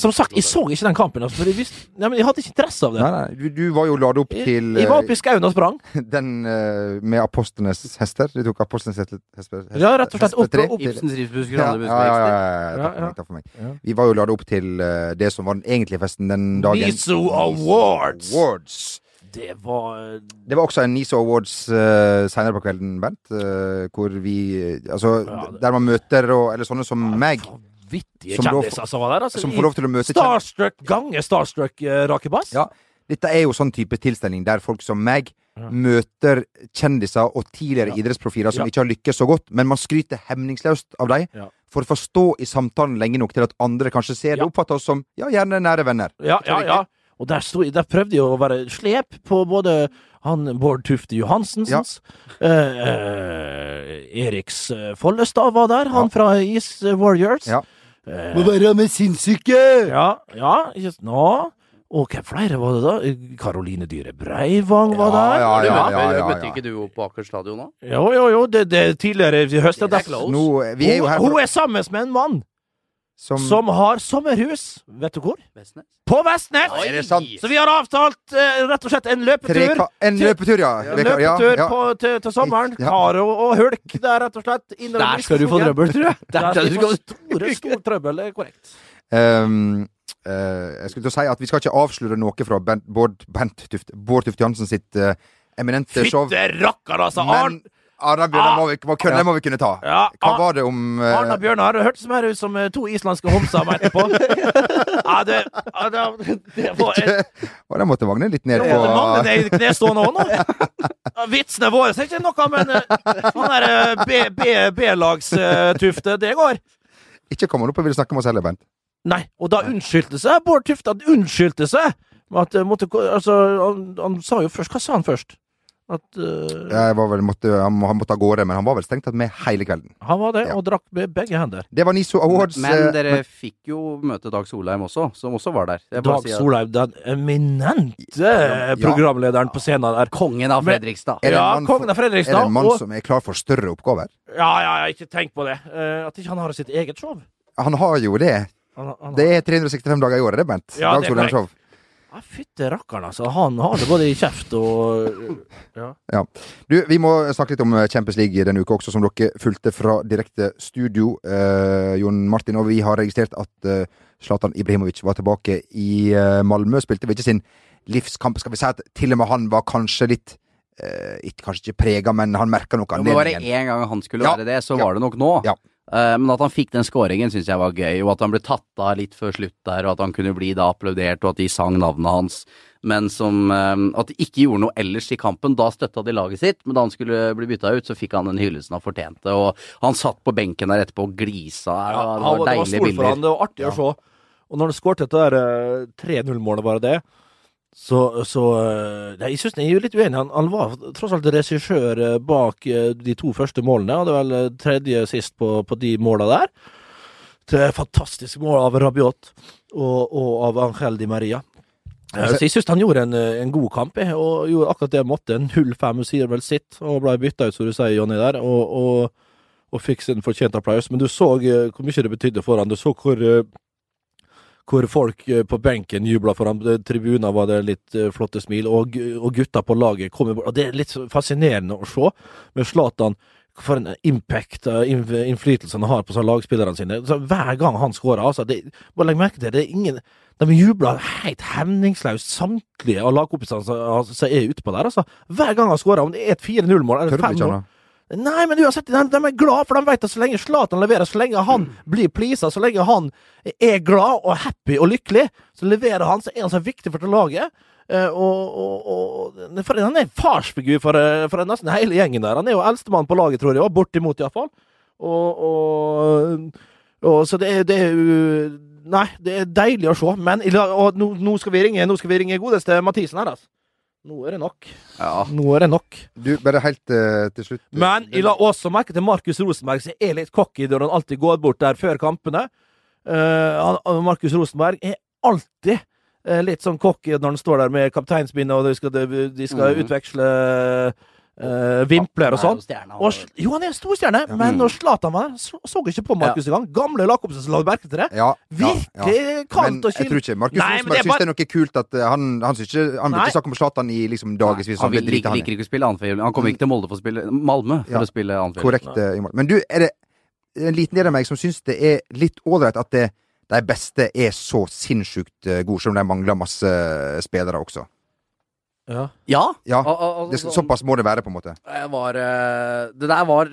Som sagt, jeg så ikke den kampen. Altså, jeg, visste, nei, men jeg hadde ikke interesse av det. Nei, nei, du, du var jo ladet opp til jeg var eh, oppe i skauen og sprang. [LAUGHS] den uh, med apostlenes hester. Du tok apostlenes hester, hester, Ja, rett og slett opp- opp, opp- Ibsens rivsbusker, ja, ja, ja, ja, ja, Ja, takk for meg. Takk for meg. Ja. Vi var jo ladet opp til uh, det som var den egentlige festen den dagen. Niso Awards. Awards. Det var Det var også en Niso Awards uh, seinere på kvelden, Bent, Uh, hvor vi eh, Altså, Ja, det- der man møter og Eller sånne som meg, vanvittige Som kjendiser som var der. Altså, som får lov til å møte Starstruck gange Starstruck uh, Rakebass. Ja. Dette er jo sånn type tilstelning der folk som meg møter kjendiser og tidligere Ja. idrettsprofiler som Ja. ikke har lykkes så godt, men man skryter hemningsløst av dem Ja. for å få stå i samtalen lenge nok til at andre kanskje ser det Ja. og oppfatter oss som ja, gjerne nære venner. Ja, ja, ja. Og der, sto, der prøvde de å være slep på både han Bård Tufte Johansensens eh, eh, Eriks eh, Follestad var der, han fra East Warriors. Ja. Må være med sinnssyke! ja, ja, ikke sant? Nå. Og hvem flere var det da? Karoline Dyhre Breivang var der. Ja, ja, ja, ja, ja, Møtte ja. ikke du opp på Aker stadion da? Jo, jo, jo, det, det er tidligere i høst. Det er close Nå, vi er jo her hun, hun er sammen med en mann som, som har sommerhus. Vet du hvor? Vestnes? På Vestnes! Er det sant? Så vi har avtalt eh, rett og slett en løpetur. Tre En løpetur, ja. Er ja, løpetur ja. På, til, til sommeren. Ja. Karo og Hulk Det er rett og slett. Der skal du få trøbbel, tror jeg. Der Der skal du skal få du [LAUGHS] store, stort trøbbel. Det er korrekt. Um, uh, jeg skulle til å si at vi skal ikke avsløre noe fra Bent, Bård, Bent Tuft, Bård Tufte Jansen sitt uh, eminente show. Fytte rakker, altså! Men Arn, Arna Bjørnar må, vi- må, kunne- må vi kunne ta. Hva Ar var det om uh... Arna Bjørnar hørtes mer ut som eh, to islandske homser meg etterpå. [LAUGHS] Ja, det, ja, det, det var Og det måtte Magne litt ned på Magne ned i knestående òg nå. Vitsene våre er ikke noe, men sånn der eh, B- B- B-lagstufte, det går. Ikke kom han opp og ville snakke med oss heller, Bent. Nei, og da unnskyldte seg Bård Tufte. Unnskyldte seg! At, måtte, altså, han, han sa jo først Hva sa han først? At uh, Jeg var vel, måtte, han, han måtte av gårde, men han var vel strengt tatt med hele kvelden. han var det, Ja. og drakk med begge hender. Det var Niso Awards. Men men dere fikk jo møte Dag Solheim også, som også var der. Jeg Dag si Solheim, den eminente Ja. programlederen på scenen der. Kongen av Fredrikstad. Er det en Ja, kongen av Er det en mann Og, som er klar for større oppgaver? ja, ja, ja, ikke tenk på det. Uh, at ikke han har sitt eget show. Han har jo det. Han, han, Det er 365 dager i året, det, Bent. Ja, Dag det er Solheim Show. Ja, Fytte rakkeren, altså. Han har det både i kjeft og ja. Du, Vi må snakke litt om Champions League denne uka også, som dere fulgte fra direkte studio. Eh, Jon Martin, og vi har registrert at eh, Zlatan Ibrahimovic var tilbake i eh, Malmö. Spilte vel ikke sin livskamp. Skal vi si at til og med han var kanskje litt eh, ikke, Kanskje ikke prega, men han merka noe Jo, men Var det én gang han skulle Ja, være det, så ja, var det nok nå. ja. Eh, men at han fikk den scoringen syns jeg var gøy, og at han ble tatt av litt før slutt der, og at han kunne bli da applaudert, og at de sang navnet hans. Men som eh, At de ikke gjorde noe ellers i kampen. Da støtta de laget sitt, men da han skulle bli bytta ut, så fikk han den hyllesten han fortjente. Og han satt på benken der etterpå og glisa. Ja, det var, var var, det var deilige stort for han, bilder. det var artig å se. Og når han skåret dette der eh, 3-0-målet, bare det, så, så eh, nei, Jeg syns jeg er jo litt uenig. Han, han var tross alt regissør eh, bak eh, de to første målene. Hadde vel tredje sist på, på de måla der. Er fantastisk mål av Rabiot og, og av Angel Di Maria. Eh, Så jeg syns han gjorde en, en god kamp, og gjorde akkurat det han måtte. 0-5 sier vel sitt, og ble bytta ut, som du sier, Jonny, der. Og, og, og fikk sin fortjente applaus. Men du så hvor mye det betydde for han. Du så hvor hvor folk eh, på benken jubla for ham. Tribuner var det litt eh, flotte smil, og, og gutta på laget kom bort. Og det er litt fascinerende å se med Zlatan. For en impact og inf- innflytelse han har på sånn lagspillerne sine. Så hver gang han skårer, altså det, Bare legg merke til det, det er ingen De jubler helt hemningsløst, samtlige av lagkompisene som er er utpå der. altså. Hver gang han skårer, om det er et 4-0-mål eller Tør 5-0 Anna? Nei, men uansett, de, de er glad, for de vet at så lenge Zlatan leverer, så lenge han blir pleasa, så lenge han er glad og happy og lykkelig, så leverer han, så er han så viktig for det laget. Eh, og, og, og for Han er farsfigur for, eh, for nesten hele gjengen der. Han er jo eldstemann på laget, tror jeg, bortimot iallfall. Og, og, og Så det er, det er jo Nei, det er deilig å se. Men og nå, nå skal vi ringe Nå skal vi ringe godeste Mathisen her, altså. Nå er det nok. Ja. Nå er det nok. Du, bare helt uh, til slutt. Men jeg la også merke til Markus Rosenberg, som er litt cocky når han alltid går bort der før kampene. Uh, Markus Rosenberg er alltid uh, litt sånn cocky når han står der med kapteinsbindet, og de skal, de, de skal mm. utveksle eh, vimpler og sånn. jo han er- en er en storstjerne, men Mm. når Zlatan var der, så, så ikke på Markus engang. Gamle Lacobsen som la merke til det. Ja, ja, ja. Virkelig kaldt Men og jeg tror ikke Markus Rosenberg er syns bare- det er noe kult at eh, han Han, ikke, han vil Nei. ikke snakke om Zlatan i liksom dagevis. Han vil liker, han liker ikke å spille annenfjell. Han kommer ikke til Molde for å spille Malmö for Ja. å spille annenfjell. Korrekt. eh, Men du, er det en liten del av meg som syns det er litt ålreit at det, de beste er så sinnssykt gode, selv om de mangler masse spillere også. Ja. Ja. Ja, det, Såpass må det være, på en måte. Jeg var, eh, det der var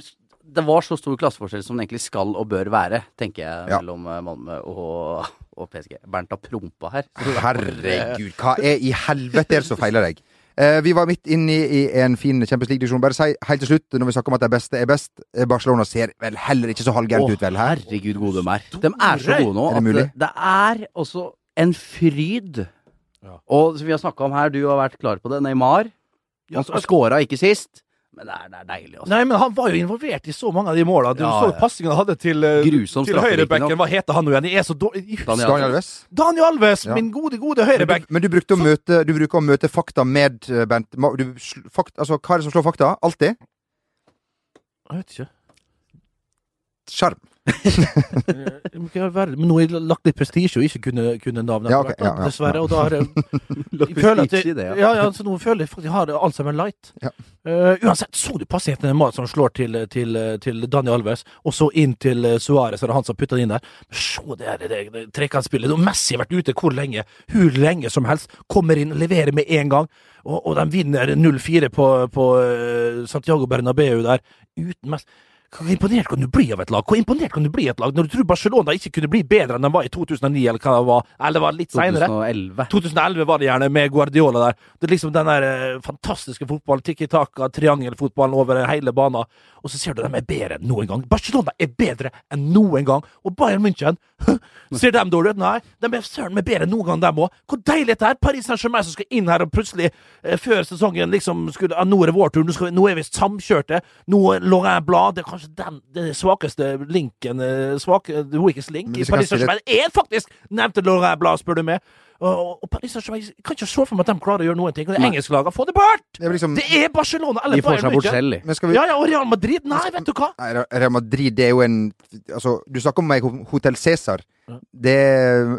Det var så stor klasseforskjell som det egentlig skal og bør være, tenker jeg, Ja. mellom eh, Malmö og, og PSG. Bernt har prompa her. Herregud, hva er i helvete er det som feiler deg? [LAUGHS] Eh, vi var midt inne i, i en fin Champions League-diskusjon. Bare si helt til slutt, når vi snakker om at de beste er best eh, Barcelona ser vel heller ikke så halvgærent ut, vel? her herregud, gode de er. De er så gode nå Er det at mulig? det, det er også en fryd Og som vi har snakka om her, du har vært klar på det. Neymar. Ja, Han så- skåra ikke sist, men det er, det er deilig, altså. Nei, men han var jo involvert i så mange av de måla. Du Ja, så ja. passingen han hadde til, eh, Grusom til høyrebekken. Hva heter han nå igjen? Jeg er så dårlig Daniel Daniel Alves. Daniel Alves, Ja. min gode, gode Men høyreback. men du brukte å møte Du bruker å møte fakta med eh, Bent. Du, fakt, altså, hva er det som slår fakta? Alltid? Jeg vet ikke. Skjerm. Men nå har jeg lagt litt prestisje og ikke kunne, kunne navnet. Ja, okay, ja, ja. Dessverre. Og da har jeg, [LAUGHS] føler at jeg, ja. ja, ja, så nå føler jeg faktisk jeg har Alzheimer light. Ja. Eh, uansett, så du til Neymar som slår til, til, til Daniel Alves, og så inn til uh, Suárez, eller er han som putter den inn der. Se det, her, det, det trekantspillet. Messi har vært ute hvor lenge? Hvor lenge som helst. Kommer inn, leverer med en gang. Og, og de vinner 0-4 på, på eh, Santiago Bernabeu der, uten Messi. Hvor imponert kan du bli av et lag? Hvor imponert kan du bli av et lag når du tror Barcelona ikke kunne bli bedre enn de var i 2009, eller hva det var? Eller det var litt seinere? 2011. 2011 var det gjerne, med Guardiola der. Det er liksom den der eh, fantastiske fotballen, tikki-taka, triangelfotballen over hele banen. Og så ser du de er bedre enn noen gang. Barcelona er bedre enn noen gang. Og Bayern München, [LAUGHS] ser de dårlig ut? Nei, de er søren meg bedre enn noen gang, dem òg. Hvor deilig det er! Paris Saint-Germain som skal inn her og plutselig, eh, før sesongen liksom skulle ah, Nå er det vår tur, nå, vi, nå er vi samkjørte. Nå Laurent Blad Det er kanskje den, den svakeste linken eh, svake, The weakest link i Paris det- Saint-Germain er faktisk nevnte Laurent Blad, spør du meg. Og, og Paris Saint-Germain kan ikke se for meg at de klarer å gjøre noen ting. Og det engelske laget, få det bort! Det er liksom Det er Barcelona eller Bayern München. de. Vi Ja, ja, og Real Madrid? Nei, vet du hva? Nei, Real Madrid, det er jo en Altså, du snakker om meg Hotell Cæsar. Det er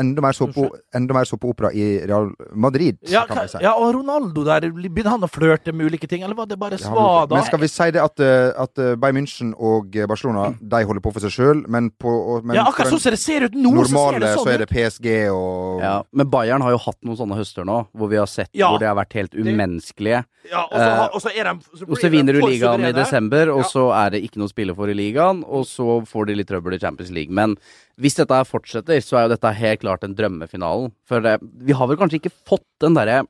enda mer såpeopera i Real Madrid, Ja, kan vi si. ja, og Ronaldo der, begynner han å flørte med ulike ting, eller var det bare svada? Men skal vi si det at, eh, at eh, Bayern München og eh, Barcelona De holder på for seg sjøl, men på men Ja, akkurat sånn som det ser ut nå, så ser normale det så sånn er det. PSG og Ja, men Bayern har jo hatt noen sånne høster nå, hvor vi har sett Ja. hvor det har vært helt umenneskelige. Ja, og så, så er de så Og så vinner du ligaen i desember, og Ja. så er det ikke noe å spille for i ligaen, og så får de litt trøbbel i Champions League. Men hvis dette fortsetter, så er jo dette helt klart den drømmefinalen. For det, vi har vel kanskje ikke fått den derre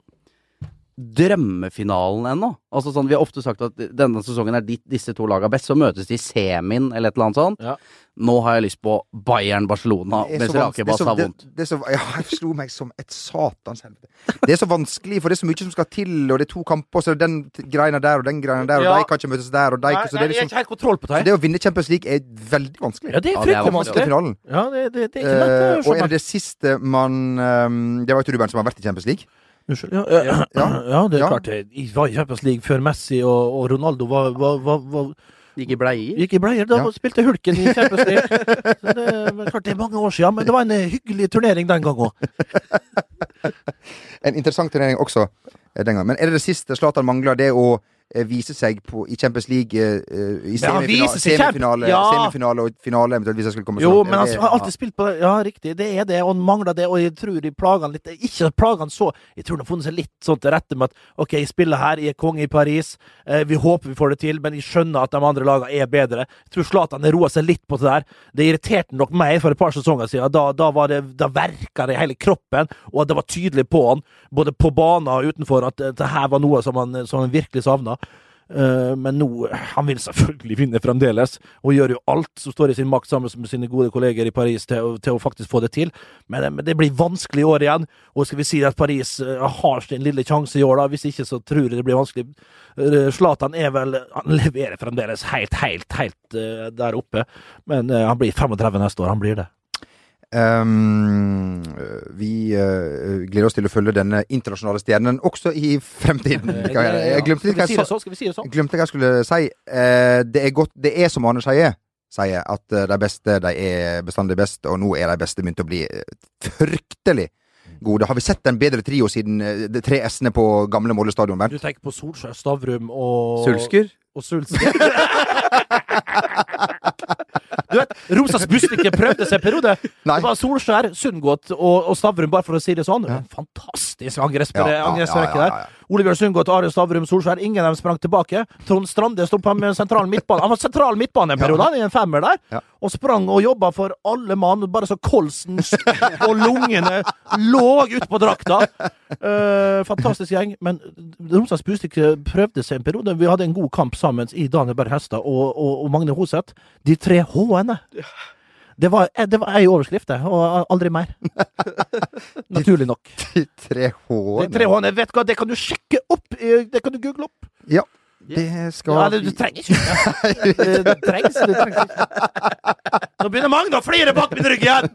drømmefinalen ennå. Altså sånn, Vi har ofte sagt at denne sesongen er de, disse to lagene best, så møtes de i semien eller et eller annet sånt. Ja. Nå har jeg lyst på Bayern-Barcelona, Det er mens Rakebass det har vondt. Det, det er så, ja, jeg slo meg som et satans helvete. Det er så vanskelig, for det er så mye som skal til, og det er to kamper, så er det den greina der og den greina der, og Ja. de kan ikke møtes der, og de Nei, så det, er liksom, ikke helt kontroll på så det. det å vinne Champions League er veldig vanskelig. Ja, det er Ja, det er fryktelig vanskelig. Vanskelig. finalen. Ja, det, det, det er ikke lett. Eh, og er det det siste man um, Det var jo Ruben som har vært i Champions League. Unnskyld. Ja, ja, Ja. ja, det er Ja. klart. I Champions League før Messi og, og Ronaldo var, var, var, var, Gikk i bleier. gikk i bleier. Da Ja. spilte Hulken i Champions League. Det, klart, det er mange år siden, men det var en eh, hyggelig turnering den gang òg. [LAUGHS] En interessant turnering også eh, den gangen. Men er det det siste Zlatan mangler? Det å eh, vise seg på, i Champions League uh, i semifina viser seg semifinale, Ja. semifinale og finale, eventuelt, hvis jeg skulle komme Jo, så langt. men han Det- har alltid spilt på det. Ja, riktig. Det er det, og han mangler det. Og jeg tror de plager han litt. Ikke plager han så Jeg tror han har funnet seg litt sånn til rette med at OK, jeg spiller her, jeg er konge i Paris. Eh, vi håper vi får det til, men jeg skjønner at de andre lagene er bedre. Jeg tror Zlatan roa seg litt på det der. Det irriterte nok meg for et par sesonger siden. Da, da, var det, da verka det i hele kroppen, og det var tydelig på han, både på banen og utenfor, at det her var noe som han, som han virkelig savna. Eh, men nå Han vil selvfølgelig vinne fremdeles, og gjør jo alt som står i sin makt sammen med sine gode kolleger i Paris til, til å faktisk få det til. Men, eh, men det blir vanskelig i år igjen, og skal vi si at Paris eh, har sin lille sjanse i år, da. Hvis ikke så tror jeg det blir vanskelig. Zlatan er vel Han leverer fremdeles helt, helt, helt der oppe, men han blir 35 neste år. Han blir det. Um, vi uh, gleder oss til å følge denne internasjonale stjernen også i fremtiden. [LAUGHS] Jeg glemte litt hva jeg det? Si det? Glemte hva jeg skulle si. Uh, det er godt Det er som Arne sier, sier, at eh, de beste de er bestandig best, og nå er de beste begynt å bli fryktelig gode. Har vi sett en bedre trio siden de tre S-ene på gamle Molde stadion, Du tenker på Solskjær, Stavrum og Sulsker? Og Sulsker. [LAUGHS] [LAUGHS] Du vet, Rosas Bustikke prøvde seg en periode. Det var Solskjær, Sundgodt og, og Stavrum, bare for å si det sånn. Fantastisk angrepsrekke Ja, ja, ja, ja, ja. der. Ole Bjørn Sundgodt, Arild Stavrum, Solskjær. Ingen av dem sprang tilbake. Trond Strande sto på med sentral midtbane. Han var sentral midtbane en periode, i en femmer der. Ja. Og sprang og jobba for alle mann, bare så kolsen og lungene lå ut på drakta. Uh, fantastisk gjeng. Men Romsdals Bustikke prøvde seg en periode. Vi hadde en god kamp sammen i Daniel Berg Hestad og, og, og Magne Hoseth. De tre H-ene. Det var, eh, det var ei overskrift, det, og aldri mer. [LAUGHS] Naturlig nok. De tre De H-ene. tre H-ene, vet du hva, det kan du sjekke opp! eh, Det kan du google opp. Ja. Det skal Ja, det, du trenger ikke det. [LAUGHS] Det, det trengs, det trengs ikke. Nå begynner Magne å flire bak min rygg igjen!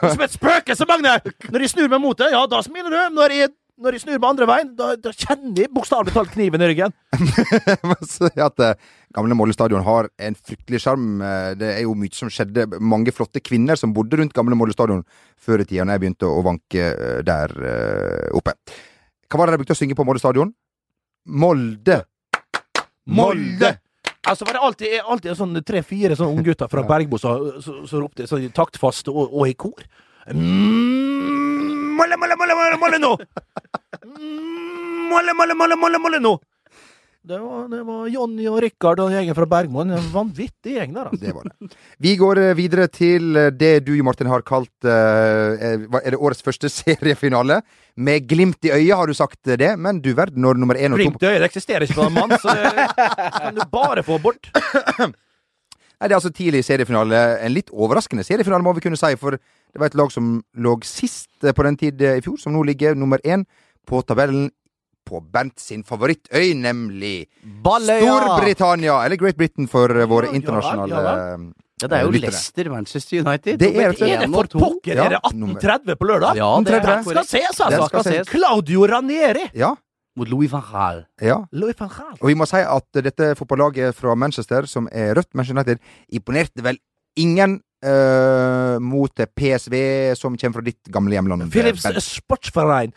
Som et spøkelse, Magne! Når de snur meg mot deg, ja, da smiler du. Når de, når de snur meg andre veien, da, da kjenner de bokstavelig talt kniven i ryggen. [LAUGHS] Jeg si at eh, Gamle Molde stadion har en fryktelig sjarm. Eh, Det er jo mye som skjedde. Mange flotte kvinner som bodde rundt Gamle Molde stadion før i tida, når jeg begynte å vanke eh, der oppe. Hva var det de brukte å synge på Molde stadion? Molde! Molde! Altså var det alltid, alltid sånn tre-fire sånne unggutter fra Bergbo som som- så, ropte sånn taktfast og, og i kor. Mm, Molle, molle, molle, molle, molle nå! Molle, molle, molle, molle, molle nå! Det var, det var Jonny og Rikard og gjengen fra Bergmoen. En vanvittig gjeng der, altså. Det var det. Vi går eh, videre til eh, det du, Martin, har kalt eh, Er det årets første [LAUGHS] seriefinale? Med glimt i øyet har du sagt det, men du verden når nummer én og to Glimt i øyet, det eksisterer ikke på en mann, så det kan du bare få bort. Nei, Det er altså tidlig seriefinale. En litt overraskende seriefinale, må vi kunne si. For det var et lag som lå sist eh, på den tid eh, i fjor, som nå ligger nummer én på tabellen på Bernt sin favorittøy, nemlig Balløya! Storbritannia! Eller Great Britain for eh, våre ja internasjonale ja Ja, det er jo lyttere. Leicester, Manchester United. Det er én Er det for pokker? Ja, er det 1830 på lørdag? Ja, det er Den Den skal ses, Den altså! skal ses. Claudio Ranieri! Ja, Mot Louis van Gaal. ja. Louis van Gaal. Og vi må si at dette fotballaget fra Manchester, som er rødt, Manchester United, imponerte vel ingen eh, mot PSV, som kommer fra ditt gamle hjemland. Philips Sportsverein.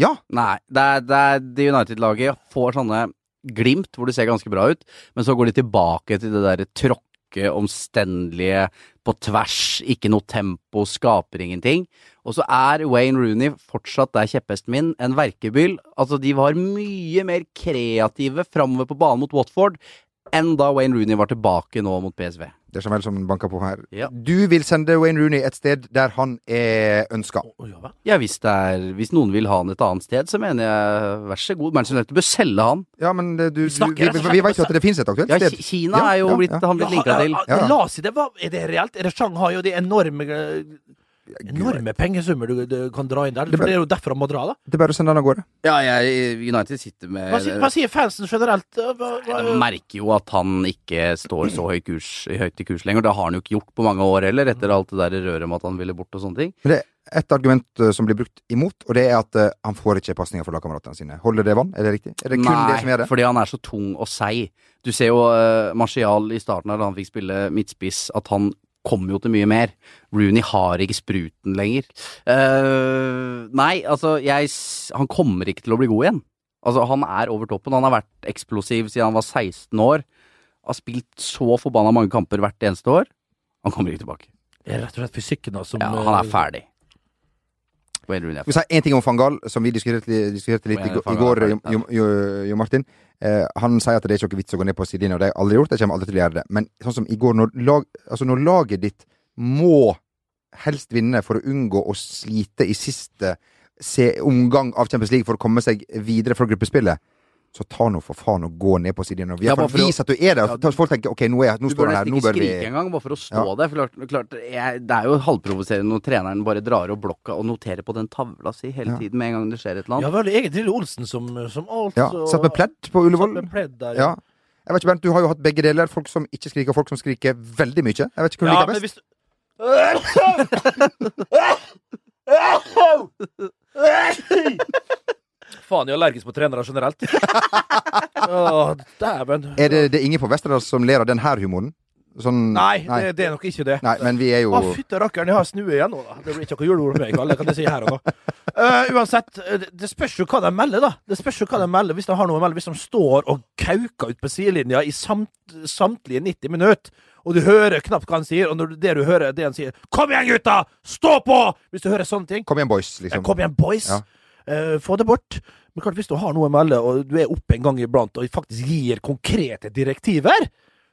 Ja, Nei, det er, det det United-laget får sånne glimt hvor det ser ganske bra ut, men så går de tilbake til det derre tråkke, omstendelige, på tvers, ikke noe tempo, skaper ingenting. Og så er Wayne Rooney fortsatt der kjepphesten min, en verkebyll. Altså, de var mye mer kreative framover på banen mot Watford enn da Wayne Rooney var tilbake nå mot PSV. Det er Jamel som banker på her. Ja. Du vil sende Wayne Rooney et sted der han er ønska. Ja hvis, det er, hvis noen vil ha han et annet sted, så mener jeg vær så god. Manchester United bør selge han. Ja, men du, du, snakker vi, vi, vi vet jo at det finnes et aktuelt sted. Ja, Kina er jo ja, blitt, ja. han blitt linka til. Ja. La oss si det, hva, er det reelt? Er det Chang har jo de enorme Enorme pengesummer du, du kan dra inn der. Det For bare- det er jo derfor han må dra, da. Det er bare å sende han av gårde. Ja, jeg, United sitter med Hva, sier- hva sier fansen generelt? Hva, hva, Jeg merker jo at han ikke står så høy kurs, høyt i kurs lenger. Det har han jo ikke gjort på mange år heller, etter alt det der røret med at han ville bort og sånne ting. Men det ett argument eh, som blir brukt imot, og det er at eh, han får ikke pasninger fra lagkameratene sine. Holder det vann? Er det riktig? Er det kun det som gjør det? fordi han er så tung og seig. Du ser jo uh, Martial i starten da han fikk spille midtspiss, at han kommer jo til mye mer. Rooney har ikke spruten lenger. Uh, nei, altså, jeg Han kommer ikke til å bli god igjen. Altså, han er over toppen. Han har vært eksplosiv siden han var 16 år. Har spilt så forbanna mange kamper hvert eneste år. Han kommer ikke tilbake. Det er rett og slett fysikken da, som Ja, han er ferdig. Wayne Rooney er Skal vi si én ting om Fangal, som vi diskuterte, diskuterte litt i, i går, Jo, jo, jo, jo Martin. Eh, han sier at det er ikke noe vits å gå ned på sidelinja, og det har jeg aldri gjort. Jeg kommer aldri til å gjøre det. Men sånn som i går, når, lag, altså når laget ditt må helst vinne for å unngå å slite i siste se, omgang av Champions League for å komme seg videre fra gruppespillet, så ta nå for faen og gå ned på sidene og Ja, Vis at du er der. Ja, så folk tenker ok, nå, er, jeg- nå Du står bør han her, nesten vi ikke bør vi skrike engang, bare for å stå Ja. der. For klart, klart jeg, det er jo halvprovoserende når treneren bare drar opp blokka og noterer på den tavla si hele Ja. tiden med en gang det skjer et eller Ja, annet. vel, egentlig Lille Olsen som, som alt Ja, Satt med pledd på Ullevål. Satt med pledd der, Ja. Jeg vet ikke, Bernt, Du har jo hatt begge deler. Folk som ikke skriker, og folk som skriker veldig mye. Jeg vet ikke hva du Ja, liker men best. hvis Faen, jeg er allergisk på trenere generelt. [LAUGHS] Åh, Dæven. Er det, det er ingen på Vesterålen som ler av den her humoren? Sånn, Nei, Det, det er nok ikke det. Nei, men vi er jo Å, fytte rakkeren, jeg har snue igjen nå, da. Det blir ikke noe juleord med meg, alle, kan jeg si her og nå. Eh, uansett, eh, det- det spørs jo hva de melder, da. Det spørs jo hva de melder, hvis de har noe å melde. Hvis de står og kauker ut på sidelinja i samt, samtlige 90 minutter, og du hører knapt hva han sier, og når det du hører, det han sier 'Kom igjen, gutta! Stå på!' Hvis du hører sånne ting. Kom igjen, boys. Ja, Liksom. Kom igjen, boys! Ja. Eh, få det bort. Men klart, hvis du har noe å melde, og du er oppe en gang iblant og faktisk gir konkrete direktiver,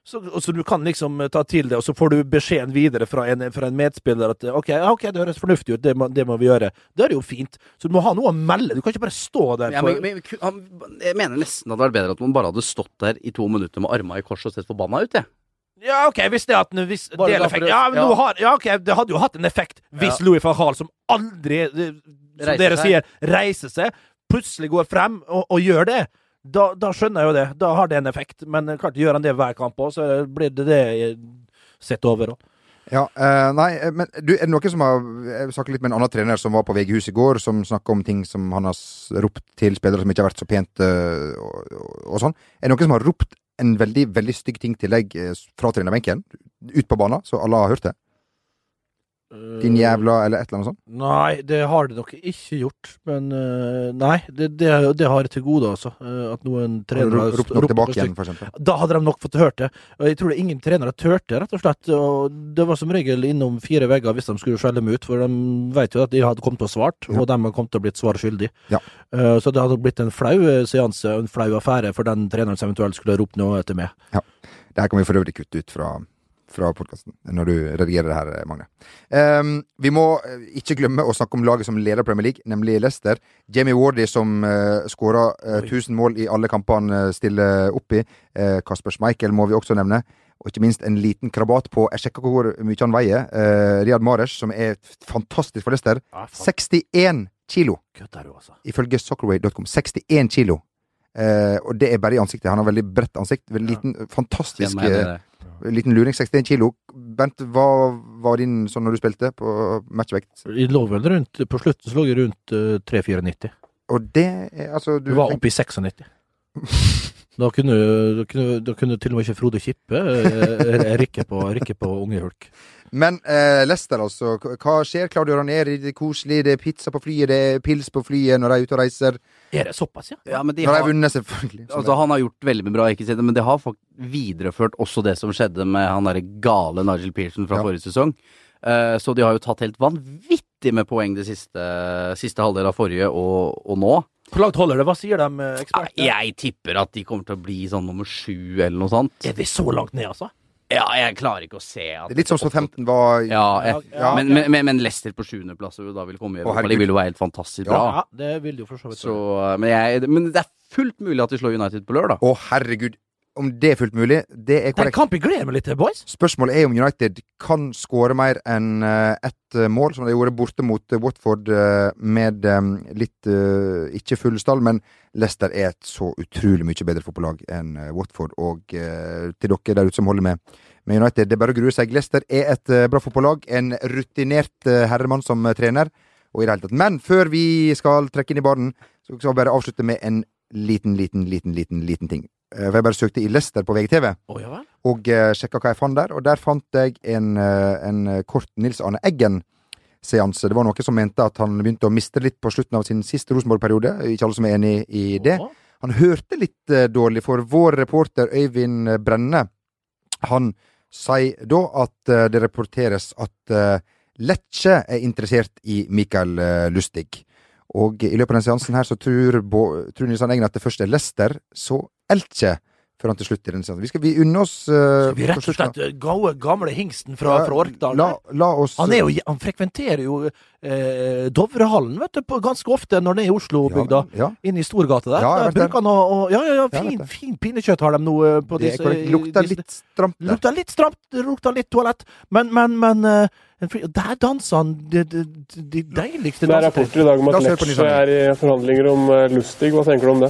så, så du kan liksom eh, ta til det, og så får du beskjeden videre fra en, fra en medspiller at eh, OK, ok, det høres fornuftig ut, det må, det må vi gjøre. Det er jo fint. Så du må ha noe å melde. Du kan ikke bare stå der Ja, men, men, han, jeg mener nesten det hadde vært bedre at man bare hadde stått der i to minutter med armene i kors og sett forbanna ut, jeg. Ja, OK, hvis det at hvis deleffekt del effekt, ja, men ja. har, ja, ok, Det hadde jo hatt en effekt hvis Ja. Louis van Hall, som aldri, som Reiser dere seg. sier, reiser seg, plutselig går frem og, og gjør det. Da, da skjønner jeg jo det. Da har det en effekt. Men eh, klart gjør han det hver kamp òg, så blir det det eh, sett over òg. Ja, eh, nei, eh, men du, er det noen som har Jeg snakket litt med en annen trener som var på VG-hus i går, som snakka om ting som han har ropt til spillere som ikke har vært så pent eh, og, og, sånn. Er det noen som har ropt en veldig veldig stygg ting til deg eh, fra trenerbenken, ut på banen, så alle har hørt det? Din jævla eller et eller annet sånt? Nei, det har det nok ikke gjort. Men eh, nei, det, det, det har jeg til gode, altså. eh, at noen trenere har ropt nok tilbake igjen, f.eks.? Da hadde de nok fått hørt det. Og jeg tror det ingen trenere turte, rett og slett. Og det var som regel innom fire vegger hvis de skulle skjelle dem ut, for de vet jo at de hadde kommet til å svart, og de hadde kommet til å blitt svar skyldig. Ja. Eh, så det hadde blitt en flau eh, seanse, en flau affære for den treneren som eventuelt skulle ropt noe etter meg. Ja. Det her kan vi for øvrig kutte ut fra, fra podkasten når du redigerer det her, Magne. Um, vi må eh, ikke glemme å snakke om laget som leder Premier League, nemlig Leicester. Jamie Wardy som uh, skåra uh, 1000 mål i alle kampene uh, stiller opp i. Uh, Kasper Schmeichel må vi også nevne. Og ikke minst en liten krabat på Jeg sjekka hvor mye han veier. Uh, Riyad Mahrez, som er fantastisk for Leicester. 61 kilo, Kødder du, altså? ifølge soccerway.com. 61 kilo. Eh, og det er bare i ansiktet. Han har veldig bredt ansikt. Veldig liten, fantastisk meg i eh. Liten luring, 61 kilo. Bent, hva var din sånn når du spilte på matchvekt? I lå vel rundt, På slutten så lå jeg rundt uh, 3-94. Og det er altså Du var oppe i 96. [LAUGHS] Da kunne, da, kunne, da kunne til og med ikke Frode Kippe rykke på, på unge hulk. Men eh, Lester, altså. Hva skjer? Claudio Ranieri, det er koselig. Det er pizza på flyet, det er pils på flyet når de er ute og reiser. Er det såpass, ja? Ja, men de Når de har, vunnet, selvfølgelig. Altså, han har gjort veldig mye bra, ikke si det, men det har videreført også det som skjedde med han derre gale Nigel Pearson fra Ja. forrige sesong. Eh, så de har jo tatt helt vanvittig med poeng det siste, siste halvdel av forrige og, og nå. Hvor langt holder det? Hva sier de eh, ekspertene? Jeg tipper at de kommer til å bli sånn nummer sju eller noe sånt. Er vi så langt ned, altså? Ja, jeg klarer ikke å se at det er litt som Southampton var Ja, jeg, Ja, men, men, men, men Leicester på sjuendeplass da vil komme i Europa, det vil jo være helt fantastisk bra. Ja, det vil de jo for så vidt. Så, men, jeg, men det er fullt mulig at de slår United på lørdag. Å, herregud. Om det er fullt mulig, det er korrekt. kamp jeg gleder meg litt til, boys. Spørsmålet er om United kan skåre mer enn eh, ett eh, mål, som de gjorde borte mot eh, Watford med litt ikke full stall. Men Leicester er et så utrolig mye bedre fotballag enn Watford. Og til dere der ute som holder med, med United, det er bare å grue seg. Leicester er et bra fotballag. En rutinert herremann som trener. Og i det hele tatt. Men før vi skal trekke inn i baren, så skal vi bare avslutte med en liten, liten, liten, liten, liten ting. Eh, For jeg bare søkte i Leicester på VGTV oh, ja og uh, sjekka hva jeg fant der. Og der fant jeg en, eh, en eh, kort Nils Arne Eggen-seanse. Det var noen som mente at han begynte å miste litt på slutten av sin siste Rosenborg-periode. Ikke alle som er enig i det. Å. Han hørte litt eh, dårlig, for vår reporter Øyvind Brenne han sier da at eh, det rapporteres at Lecce er interessert i Mikael eh, Lustig. Og i løpet av den seansen her så tror, Bo, tror Nils Arne Eggen at det først er Leicester, så Elche, før han til slutt i den seansen. Vi skal vi unne oss uh, Skal vi rett og slett eh, gamle, gamle hingsten fra, Ja, fra Orkdal? La, la oss Han, jo, han frekventerer jo eh, Dovrehallen vet du, på, ganske ofte når han er i Oslo-bygda. Ja, Inne i Storgata der. Ja, der bruker han å, å Ja, ja, ja, Ja, fin, fin pinnekjøtt har de nå på disse. Lukter litt stramt der. Lukter litt stramt, lukter litt toalett. Men, men, men en fri- Der danser han de, de, de deiligste Det er rapporter i dag om at Lecce er i forhandlinger om eh, Lustig. Hva tenker du om det?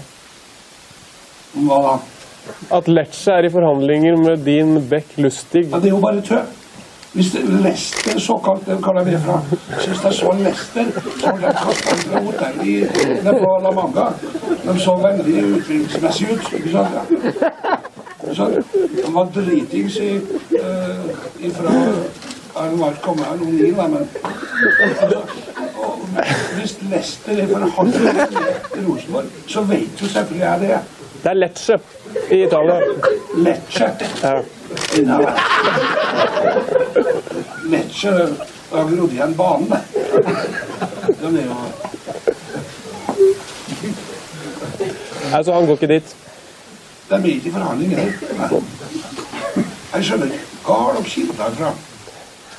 Hva da? At Lecce er i forhandlinger med din Beck Lustig. Ja, det er jo bare tøv. Hvis det, Lester, såkalt, det kaller vi det fra Sist jeg så Lester, så ble jeg kastet ut fra hotellet i- på La Manga. De så veldig utviklingsmessig ut. ikke sant? Ja. Ikke? De var dritings i, uh, ifra De var ikke kommet her noen mil, men og Hvis Leicester er forhandler med Rosenborg, så vet jo selvfølgelig jeg det. Det er Lecce i Italia. Lecce. Ja. da Lecce har grodd igjen banen. De er jo Altså, han går ikke dit. Det er mye til forhandlinger. Jeg skjønner ikke. Hva har de kilder fra?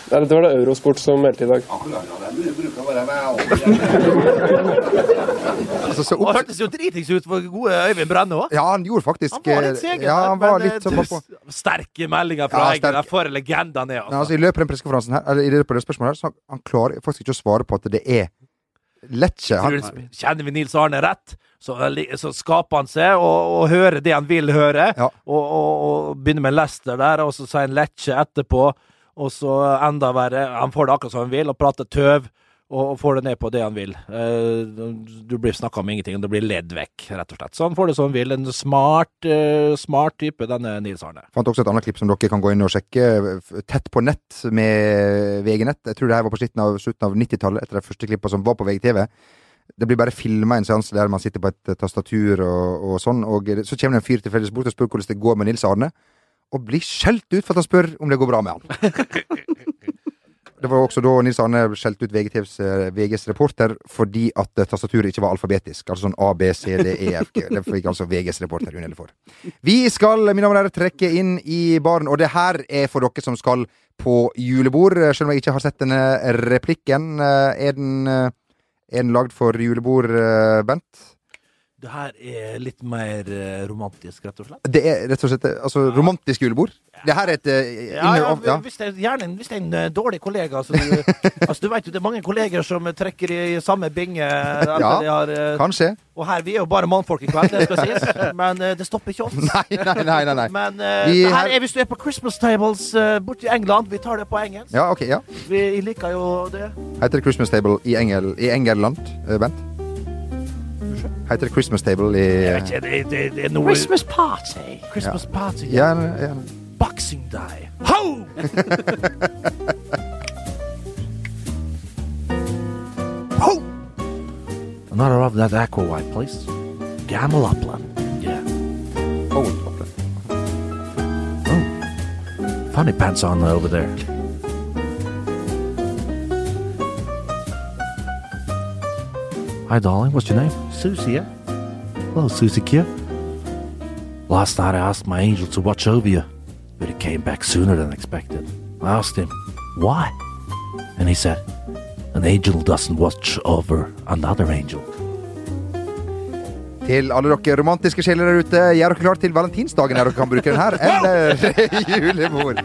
Nei, dette var det Eurosport som meldte i dag. Altså, så Han hørtes jo dritings ut for gode Øyvind Brenne òg. Ja, han gjorde faktisk Han var litt seger. Ja, han var men, litt eh, sånn. Sterke meldinger fra Ja, Eggen. sterk. Der får legenda ned, Men altså. altså, I løpet av den pressekonferansen her, eller i løpet av det spørsmålet her, så han klarer faktisk ikke å svare på at det er Lecce. Han, Kjenner vi Nils Arne rett, så, så skaper han seg og, og hører det han vil høre. Og, og, og begynner med Lester der, og så sier han Lecce etterpå. Og så enda verre, han får det akkurat som han vil, og prater tøv. Og, får det ned på det han vil. Eh, du blir snakka om ingenting, og det blir ledd vekk, rett og slett. Så han får det som han vil. En smart, eh, smart type, denne Nils Arne. fant også et annet klipp som dere kan gå inn og sjekke. Tett på nett med VG-nett. Jeg tror det her var på slutten av, av 90-tallet, etter de første klippa som var på VGTV. Det blir bare filma en seanse der man sitter på et tastatur og, og sånn. Og så kommer det en fyr tilfeldigvis bort og spør hvordan det går med Nils Arne. Og blir skjelt ut for at han spør om det går bra med han. [LAUGHS] Det var også da Nils Arne skjelte ut VGTVs, eh, VGs reporter fordi at eh, tastaturet ikke var alfabetisk. Altså sånn A, B, C, D, E, F, G. Det fikk altså VGs reporter unngjelde for. Vi skal mine damer og herrer, trekke inn i baren, og det her er for dere som skal på julebord. Selv om jeg ikke har sett denne replikken. Eh, Er den, er den lagd for julebord, Bent? Det her er litt mer eh, romantisk, rett og slett. Det er rett og slett eh, altså, romantisk julebord. Det her er et eh, Ja, inner- ja, ja. Hvis, det er, gjerne, hvis det er en eh, dårlig kollega så du, [LAUGHS] altså, du vet jo det er mange kolleger som trekker i samme binge. etter [LAUGHS] Ja, de har, eh, kanskje. Og her, vi er jo bare mannfolk i kveld, det skal sies. [LAUGHS] Men eh, det stopper ikke oss. Nei, nei, nei. nei, nei. Men eh, Vi det her her- er hvis du er på Christmas tables uh, borti England. Vi tar det på engelsk. Ja, ok, ja. Vi liker jo det. Heter det Christmas Table i, Engel, i Engelland, eh, Bent? Heter det Christmas Table i Jeg vet ikke, det, det, det er noe Christmas party. Christmas party. Ja, ja. Boxing Day. Ho! [LAUGHS] Ho! Another of that Aqua White, please. Gamble Upland. Yeah. Oh, Funny pants on over there. Hi, darling. What's your name? Susie, yeah? Hello, Susie Q. Last night I asked my angel to watch over you, but he came back sooner than expected. I asked him, why? And he said, an angel doesn't watch over another angel. Til alle dere romantiske sjeler der ute, gjør er dere klar til valentinsdagen der dere kan bruke den her, [LAUGHS] eller [LAUGHS] julebord.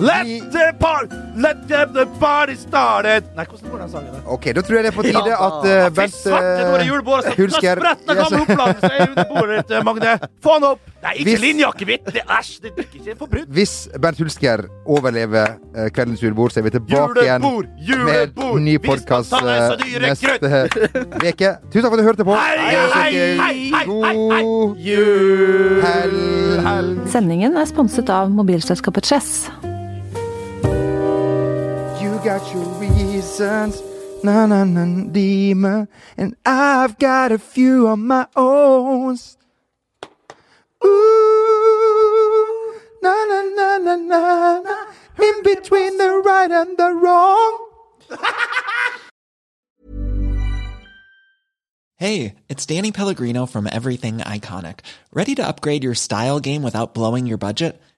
Let the party, let the party started! Nei, hvordan går den sangen? der? Ok, da tror jeg det er på tide Ja, at uh, Fy Bent uh, er. Hulsker Yes. gamle opplandet seg under bordet ditt, eh, Magne. Få han opp! Nei, ikke Hvis- linjakevitt! Det Æsj, det er ikke forbrudd. Hvis Bernt Hulsker overlever uh, kveldens julebord, så er vi tilbake Julebord, igjen med julebord, ny podkast så neste [LAUGHS] uke. Tusen takk for at du hørte på. Hei, hei, hei, hei, God Jul! hel... Sendingen er sponset av mobilselskapet Chess. Your reasons, na na na demon, and I've got a few of my own. Ooh, na na na na na na, in between the right and the wrong. [LAUGHS] Hey, it's Danny Pellegrino from Everything Iconic. Ready to upgrade your style game without blowing your budget?